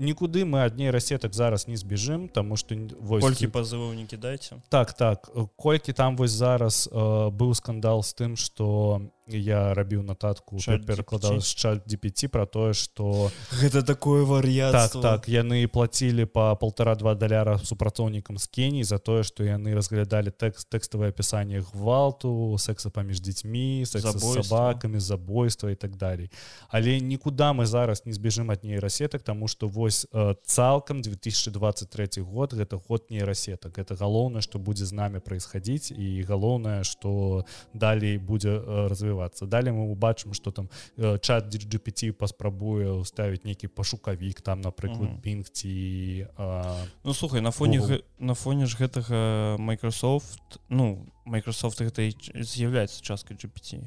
нікуды мы ад нейрасетак зараз не збежым таму што н- вось колькі пазываў не кідайце так так э, колькі там вось зараз э, быў скандал з тым что я рабіў нататку перакладаў з чат DPT про тое что гэта такое так вар'ятство так яны плацілі по полтора-два даляра супрацоўнікам з Кеніі за тое что яны разглядалі тэкст тэкставае апісанне гвалту секса паміж дзецьмі сабакамі забойства і так далей. Але нікуда мы зараз не збежым ад нейрасетак тому что вось э, цалкам 2023 год гэта год нейрасетак. Это галоўнае что будзе з намі происходить і галоўнае что далей будзе э, развівацца далей мы убачым что там э, чат GPT паспрабуе уставіць нейкі пашукавік там напрыклад Мгм. Bing ці э, Ну слухай на фоне гэ- на фоне ж гэтага Microsoft ну Microsoft гэта з'яўляецца часткай GPT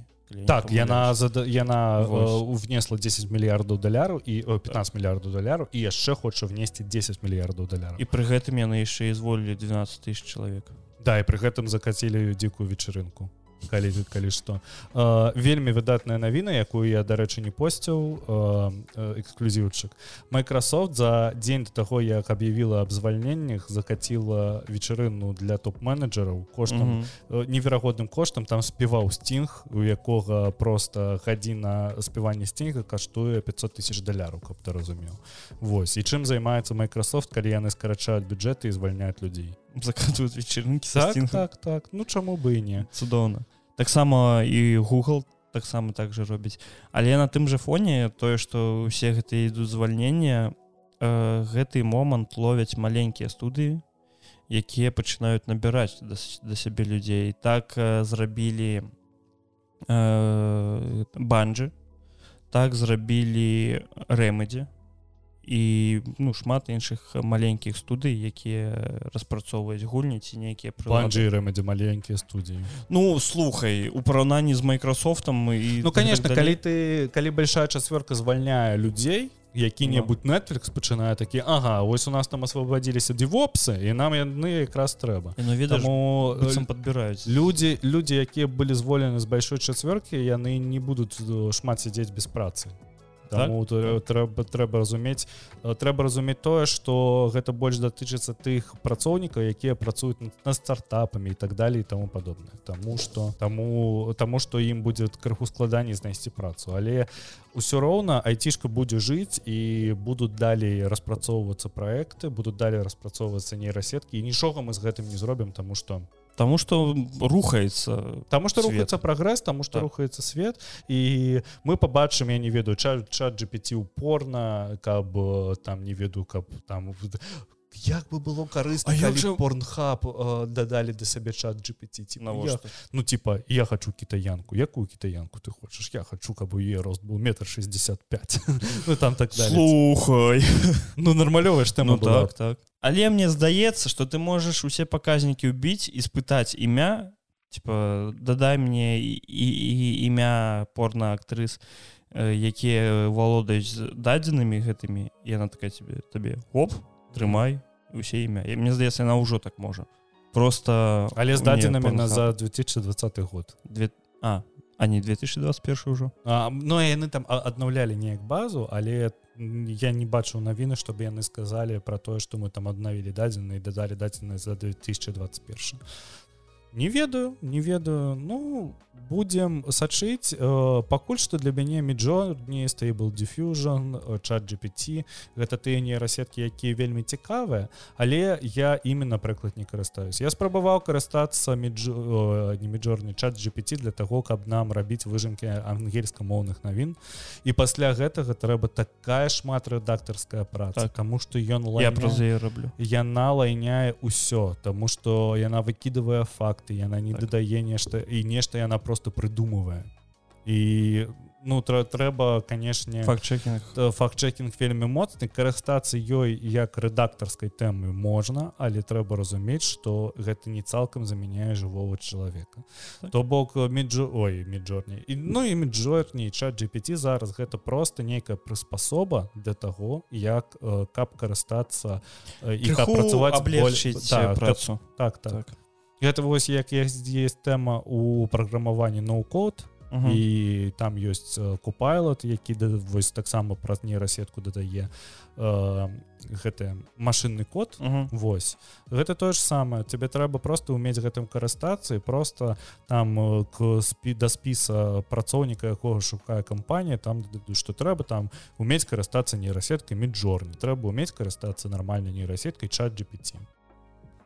так яна зада, яна Вось. э, внесла 10 мільярдаў даляраў і о, 15 мільярдаў даляраў і яшчэ хоча внесці 10 мільярдаў даляраў і пры гэтым яны яшчэ і зволілі 12 тысяч чалавек Да і пры гэтым закацілі дзікую вечарынку калі калі што. Э, вельмі выдатная навіна якую я дарэчы не посціў эксклюзіўчык. Microsoft за дзень до таго як аб'явіла аб звальненнях закаціла вечарыну для топ-менеджераў коштам Мгм. э, неверагодным коштам. Там спеваў сцінг у якога просто гадзіна спявання сцінга каштуе 500 тысяч даляраў каб ты разумеў. Вось і чым займаецца Microsoft калі яны скарачаюць бюджэты і звальняюць людзей? Закатывают вечеринки так, так так. Ну чаму бы і не. Цудоўна таксама і Google таксама так же робіць. Але на тым же фоне тое что усе гэтыя ідуць звальнення э, гэты момант ловяць маленькія студыі якія пачынаюць набіраць да, да сябе людзей. Так э, зрабілі э, банджы так зрабілі рэмедзе і ну шмат іншых маленькіх студый якія распрацоўваюць гульні ці нейкія рэмедзе маленькія студіі Ну слухай у параўнанні з майкрасофтом мы і Ну так конечно далей. калі ты калі большая чацвёрка звальняе людзей які-небудзь Netflix пачынае такі Ага вось у нас там асвабадзіліся дзівопсы і нам яны якраз трэба ну ведаеш Таму э, быццам падбіраюць. людзі людзі якія былі зволены з большой чацвёркі яны не будуць э, шмат сядзець без працы Таму так? трэба трэба разумець трэба разумець тое што гэта больш датычыцца тых працоўнікаў якія працуюць над- стартапамі і так далее і таму падобное Таму што таму таму што ім будзе крыху складаней знайсці працу. Але ўсё роўна айцішка будзе жыць і будуць далей распрацоўвацца праекты будуць далей распрацоўвацца нейрасеткі. І нічога мы з гэтым не зробім таму што Таму што рухаецца Таму што рухаецца прагрэс таму што Так. рухаецца свет і мы побачым я не ведаю чат чат GPT упорна каб там не веду каб там як бы было карысна як жа- порнхаб э, дадалі да сабе чат GPT я, навошта? ну типа я хочу кітаянку якую кітаянку ты хочаш я хочу каб у е рост был метр 65 ну там так слухай. Ну нармалёвая ж тэма ну так так але мне здаецца что ты можаш усе паказнікі ўбіць і спытаць імя типа дадай мне і, і, і імя порна актрыс э, якія валодаюць дадзенымі гэтымі яна такая тебе табе оп трымай усе імя і мне здаецца яна ўжо так можа. Просто але з дадзенымі на за 2020 год. Две а а не 2021 ўжо А, ну яны там аднаўлялі неяк базу але я не бачыў навіны чтобы яны сказалі про тое что мы там аднавілі дадзены і дадалі дадзены за 2021 не ведаю не ведаю. Ну будем сачыць э, пакуль что для мяне міджо не стейбл diffusion чат GPT гэта тыя нейрасеткі якія вельмі цікавыя але я імі напрыклад не карыстаюсь я спрабаваў карыстацца міджо э, не міджорны чат GPT для того каб нам рабіць выжымкі ангельскамоўных навін. І пасля гэтага трэба такая шмат рэдактарская праца Так. тому что ён я лайняе- праз раблю. Яна лайняе ўсё тому что яна выкідывае факты яна не Так. дадае нешта і нешта яна просто прыдумывае і ну тра, трэба канешне факт-чекінг факт-чекінг вельмі моцны карыстацца ёй як рэдактарскай тэмы можна але трэба разумець што гэта не цалкам замяняе жывого чалавека Так. то бок міджо ой міджорні і ну і міджорні чат GPT зараз гэта просто нейкая прыспасоба для таго як э, каб карыстацца э, і каб працаваць аблегчыць боль- так, працу так так, так так. Гэта вось як есть есть тэма у праграмаванні ноу-код і там ёсць э, купайлот які да- вось таксама праз нейрасетку дадае э, гэты машынны код. Мгм. Вось гэта тое ж самае тебе трэба просто уметь гэтым карыстацца і просто там э, к спі да спіса працоўніка якога шукае кампанія там што трэба там уметь карыстацца нейрасеткай міджорні трэба уметь карыстацца нармальнай нейрасеткай чат GPT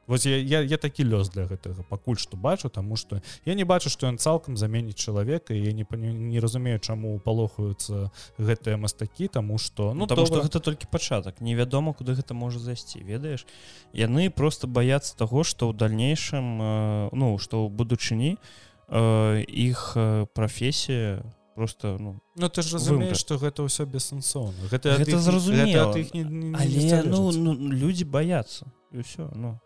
Вось я, я, я такі лёс для гэтага пакуль што бачу таму што я не бачу што ён цалкам заменіць чалавека я не пані- не разумею чаму палохаюцца гэтыя мастакі таму што ну потому добра. что гэта толькі пачатак. Невядома куды гэта можа зайсці ведаеш? Яны просто баяцца таго что ў дальнейшем э, ну что ў будучыні э, іх э, прафесія просто ну Ну ты ж разумееш што гэта ўсё бессэнсоўна. Гэта Гэта не- зразумела. іх не, не, не але ну, ну людзі баяцца ўсё ну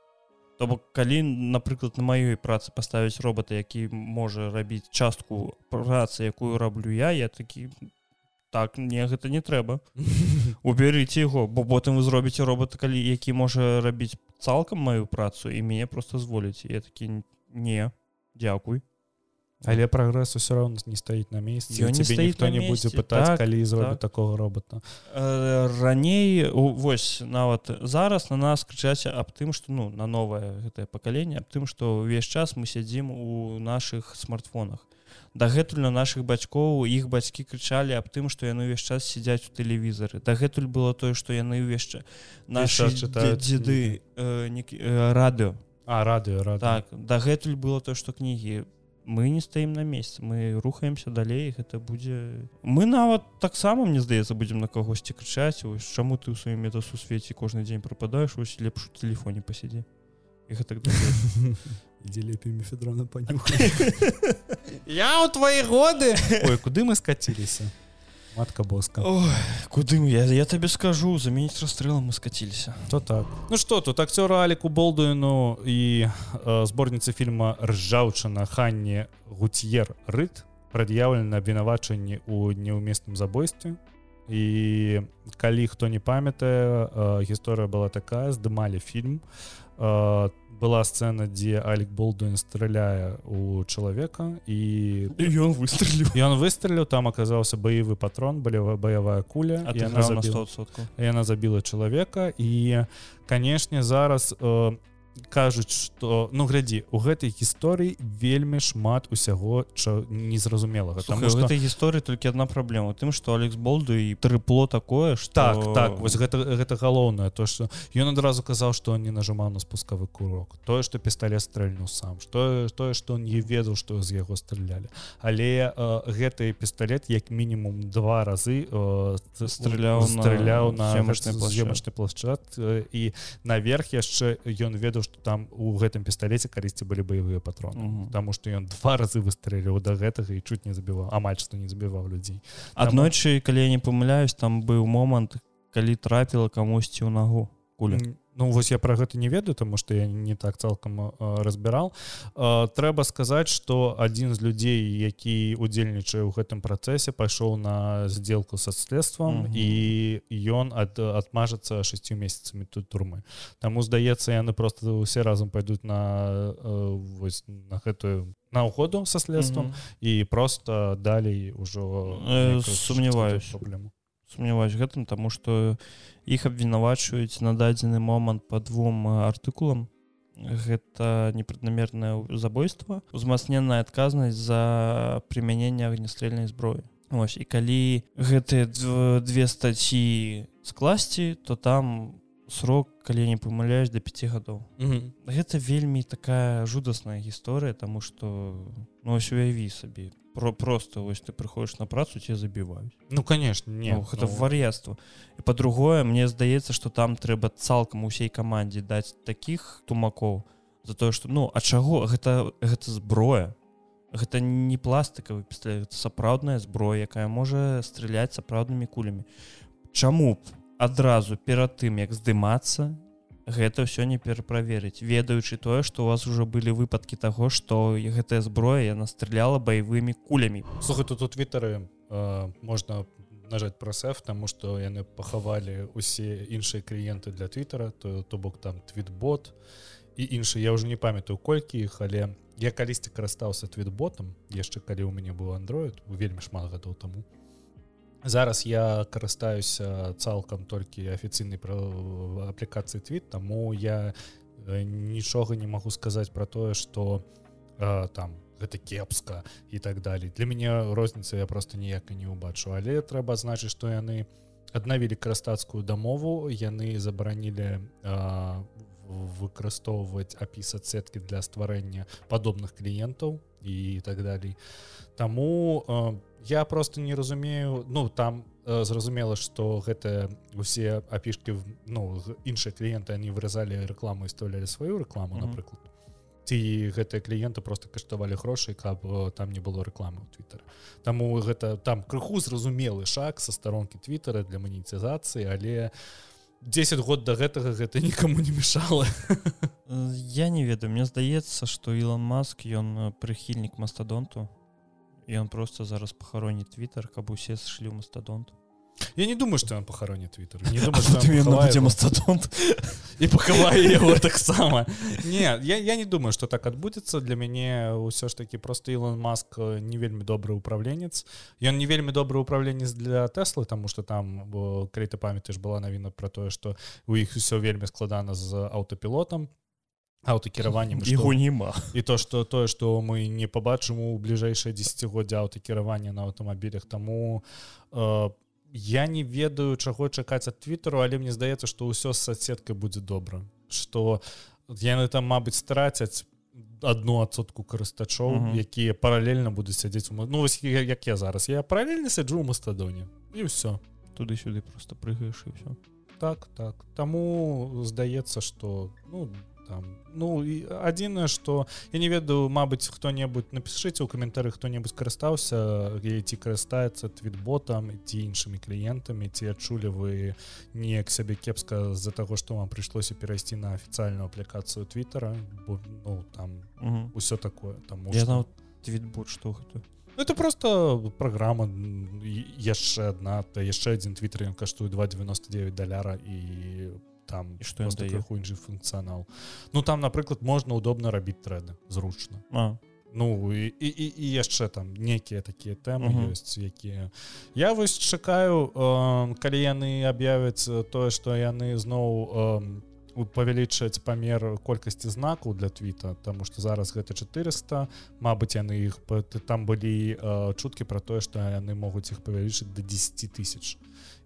То бок калі напрыклад на маёй працы паставіць робота які можа рабіць частку працы якую раблю я я такі так мне гэта не трэба. Уберыце яго бо потым вы зробіце робота калі які можа рабіць цалкам маю працу і мяне просто зволіць я такі не дзякуй але прагрэс усё роўно не стаіць на месцы Ён не стаіць ніхто на не будзе пытаць Так, калі так. зробіць такого робота Э, раней вось нават зараз на нас крычаць аб тым што ну на новае гэтае пакаленне аб тым што ўвесь час мы сядзім у наших смартфонах. Дагэтуль на наших бацькоў іх бацькі крычалі аб тым што яны ўвесь час сядзяць у тэлевізары. Дагэтуль было тое што яны ўвесь час чытаюць дзеды э, э, радыё. А радыё рад так дагэтуль было то што кнігі мы не стаім на месяц мы рухаемся далей гэта будзе мы нават таксама мне здаецца будзем на кагосьці крычаць ось чаму ты ў сваім метасусвеце кожны дзень прападаеш ось лепш у телефоне пасядзі і гэтак далей. ідзе лепей мефедрона панюхай. Я у твои годы! Ой куды мы скаціліся матка боска. Ой, куды мы я, я табе скажу заменіць расстрэлам мы скаціліся то так? Ну что тут акцёра аліку болдуіну і э, зборніцы фільма ржаўчына ханне гуцьер рыт прад'яўлена абвінавачанні ў неўместным забойстве. І калі хто не памятае э, гісторыя была такая здымалі фільм э, была сцэна дзе алік болдуін страляе у чалавека і ён выстреліў ён выстреліў там аказаўся баявы патрон балева баявая куля яна на забіла 100% яна забіла чалавека і канешне зараз э, кажуць что ну глядзі у гэтай гісторыі вельмі шмат усяго ча незразумелага у что гэтай гісторыі толькі одна праблема тым што алекс болду і трыпло такое што так так вось гэта гэта галоўнае то что ён адразу казаў что он не нажимаў на спускавы курок тое что пісталет стрэльнуў сам что тое что он не ведаў что з яго стралялі але э, гэты пісталет як мінімум два разы э, Страляў на страляў на гэты плашчат. з'ёмачны плашчат э, і наверх яшчэ ён ведаў что там у гэтым пісталеце калісьці былі баявыя патроны. Таму што ён два разы выстрэліў да гэтага і чуць не забіваў. Амаль што не забіваў людзей. Аднойчы калі я не памыляюсь там быў момант калі трапіла камусьці ў нагу куля Ну вось я про гэта не ведаю тому что я не так цалкам разбірал э, трэба сказаць что адзін з людзей які удзельнічае ў гэтым працэсе пайшоў на сделку са следствам Мгм. і ён ад адмажацца шестю месяцамі тут турмы Таму здаецца яны просто усе разам пойдуць на вось на гэтую на уходу са следствам Мгм. і просто далей ўжо Э, нейкую сумняваюсь. праблему сумняваюсь гэтым таму што іх абвінавачваюць на дадзены момант по двум э, артыкулам гэта непраднамернае забойство узмацненная адказнасць за прымяненне агнестрэльнай зброі Вось і калі гэтыя дв- две статьі скласці то там срок калі не памыляюсь до 5 гадоў гэта вельмі такая жудасная гісторыя тому что ну ось уяві сабе про просто вось ты прыходишь на працу тебе забіваюць Ну конечно не ну, гэта ну, вар'яцтва і по-другое мне здаецца что там трэба цалкам усей камандзе даць таких тумакоў за тое что ну а чаго гэта гэта зброя. Гэта не пластикавы пістолет сапраўдная зброя якая можа страляць сапраўднымі кулямі. Чаму адразу перад тым як здымацца гэта ўсё не пераправерыць. Ведаючы тое што у вас уже былі выпадкі таго што гэтая зброя яна стреляла баявымі кулямі. Слухай тут у твиттары э, можна нажаць про сэф тому что яны пахавалі усе іншыя кліенты для твиттера то то бок там твитбот і іншы. Я уже не памятаю колькі іх але я калісьці карыстаўся твитботом яшчэ калі у мяне быў android вельмі шмат гадоў таму зараз я карыстаюся цалкам толькі афіцыйнай пра аплікацыі твит таму я нічога не магу сказаць про тое что там гэта кепска і так далей. Для мяне розніца я просто ніяк не ўбачу. Але трэба значыць што яны аднавілі карыстацкую дамову яны забаранілі выкарыстоўваць апісаць сеткі для стварэння падобных кліентаў і так далей. Таму я просто не разумею ну там зразумела что гэта усе апішки ну іншыя кліенты они выразалі рекламу і ставлялі сваю рекламу mm -hmm. напрыклад. Ці гэтыя кліенты просто каштавалі грошай каб там не было рекламы твиттер Таму гэта там крыху зразумелы шаг со старонкі твиттера для манетызацыі але 10 год до гэтага гэта нікому не мешала. Я не ведаю. Мне здаецца что Ілон маск ён прыхільнік мастадонту он просто зараз пахароніць твиттер каб усе сышлі мастадонт Я не думаю что он пахароніць твиттер. Мастадонт і пахавае яго таксама не я, я не думаю что так адбудзецца для мяне ўсё ж таки просто Ілон маск не вельмі добры ўправленец ён не вельмі добры ўправленец для тэслы тому что там калі ты памятаеш была навіна про тое что у іх усё вельмі складана з аўтапілотам аўтакіраваннем яго няма і то что тое что мы не побачым у бліжэйшае десятгоддзя аўтакіравання на аўтамабілях тому э, я не ведаю чаго чакаць ад твиттеру але мне здаецца что ўсё з соцсеткай будзе добра что яны там мабыць страцяць одну адсотку карыстачоў mm -hmm. якія паралельна будуць сядзець у ну вось як я зараз. Я паралельна сяджу ў мастадоне і ўсё туды-сюды просто прыгаеш і все так так. Таму здаецца что ну там. Ну адзінае что я не ведаю Мабыць хто-небудзь напішыце ў каментары хто-небудзь карыстаўся ці карыстаецца твитботам ці іншымі кліентамі ці адчулі вы неяк сябе кепска з-за таго што вам прыйшлося перайсці на афіцыяльную аплікацыю твиттера ну там ўсё такое там твитбот что гэта Ну, это просто программа яшчэ одна то яшчэ один твиттер ён каштуе 299 даляра і там і што крыху іншы функцыянал Ну там напрыклад можна удобна рабіць трэды зручна а. Ну і, і, і, і яшчэ там некія такія тэмы ёсць якія я вось чакаю э, калі яны аб'явяць тое што яны зноў э, павялічаць памер колькасці знакаў для твіта тому что зараз гэта 400 Мабыць яны іх там былі э, чуткі про тое што яны могуць іх павялічыць до 10 тысяч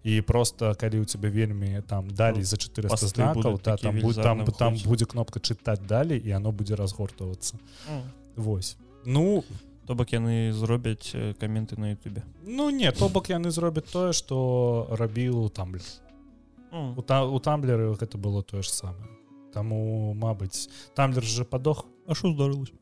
і просто калі у тебя вельмі там далі за 400 знакаў та, там будь, там там будзе кнопка чытаць далей і оно будзе разгортавацца mm. Вось. Ну то бок яны зробяць каменты на Ютубе. Ну не то бок яны зробяць тое что рабіў там mm. у, та, у тамблеры гэта было тое ж самае Таму Мабыць тамблер же падох А що здарылася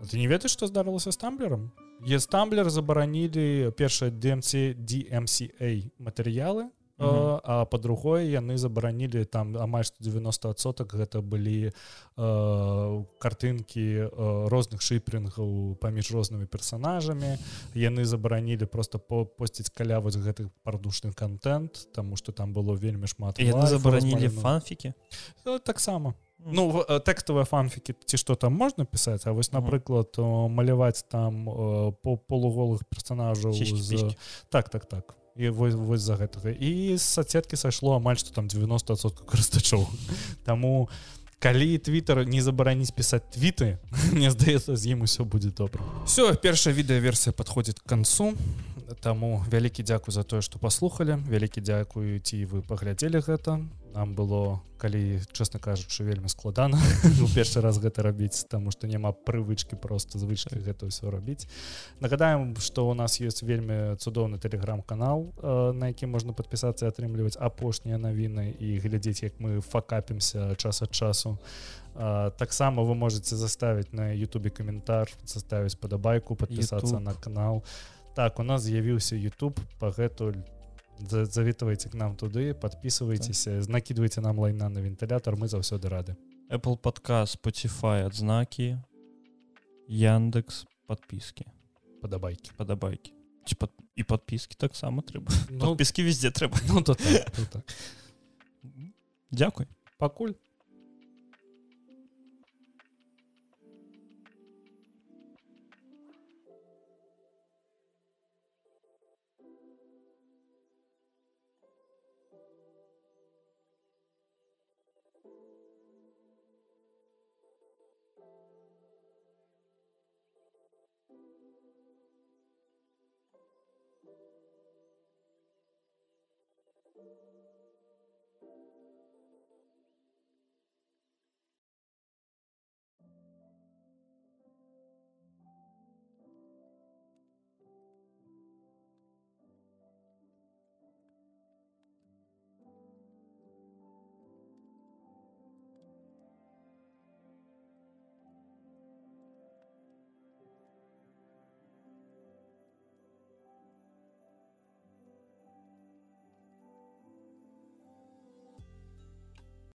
ты не ведаеш што здарылася з тамблером Естамблер забаранілі першае DMC DMCA матэрыялы mm -hmm. а па-другое яны забаранілі там амаль 90соток гэта былі э, картынкі э, розных шыпрынгаў паміж рознымі персонажамі яны забаранілі просто по посціць каля вось гэтых пардушны контент тому что там было вельмі шмат забаранілі фанфікі? Таксама Ну э, тэкставыя фанфікі ці што там можна пісаць А вось напрыклад маляваць там э, по полуголых персонажаў з... так так так. І вось, вось за гэтага і з сацеткі сайшло амаль што там 90сот карыстачоў Таму калі твиттер не забараніць пісаць твіты мне здаецца з ім усё будзе добра все першая відэаверсія подходит к канцу Таму вялікі дзякуй за тое што паслухалі вялікі дзякую ці вы паглядзелі гэта нам было калі честно кажучы вельмі складана у першы раз гэта рабіць тому что няма прывычки просто звычка гэта ўсё рабіць. Нагадаем что у нас есть вельмі цудоўны телеграм-канал э, на які можна подпісацца атрымліваць апошнія навіны і глядзець як мы факапімся час ад часу. Таксама вы можете заставить на Ютубе каментар заставіць падабайку подпісацца на канал. Так у нас з'явіўся YouTube пагэтуль завітвайце к нам туды подписывайтеся так. накидывайте нам лайна на вентылятор мы заўсёды рады. Apple подкаст Spotify адзнакі Яндекс подпіски падабайкі падабайкі под... і подпіски таксама трэба ну, подпіски везде трэба ну, то так, то так. Дякуй пакуль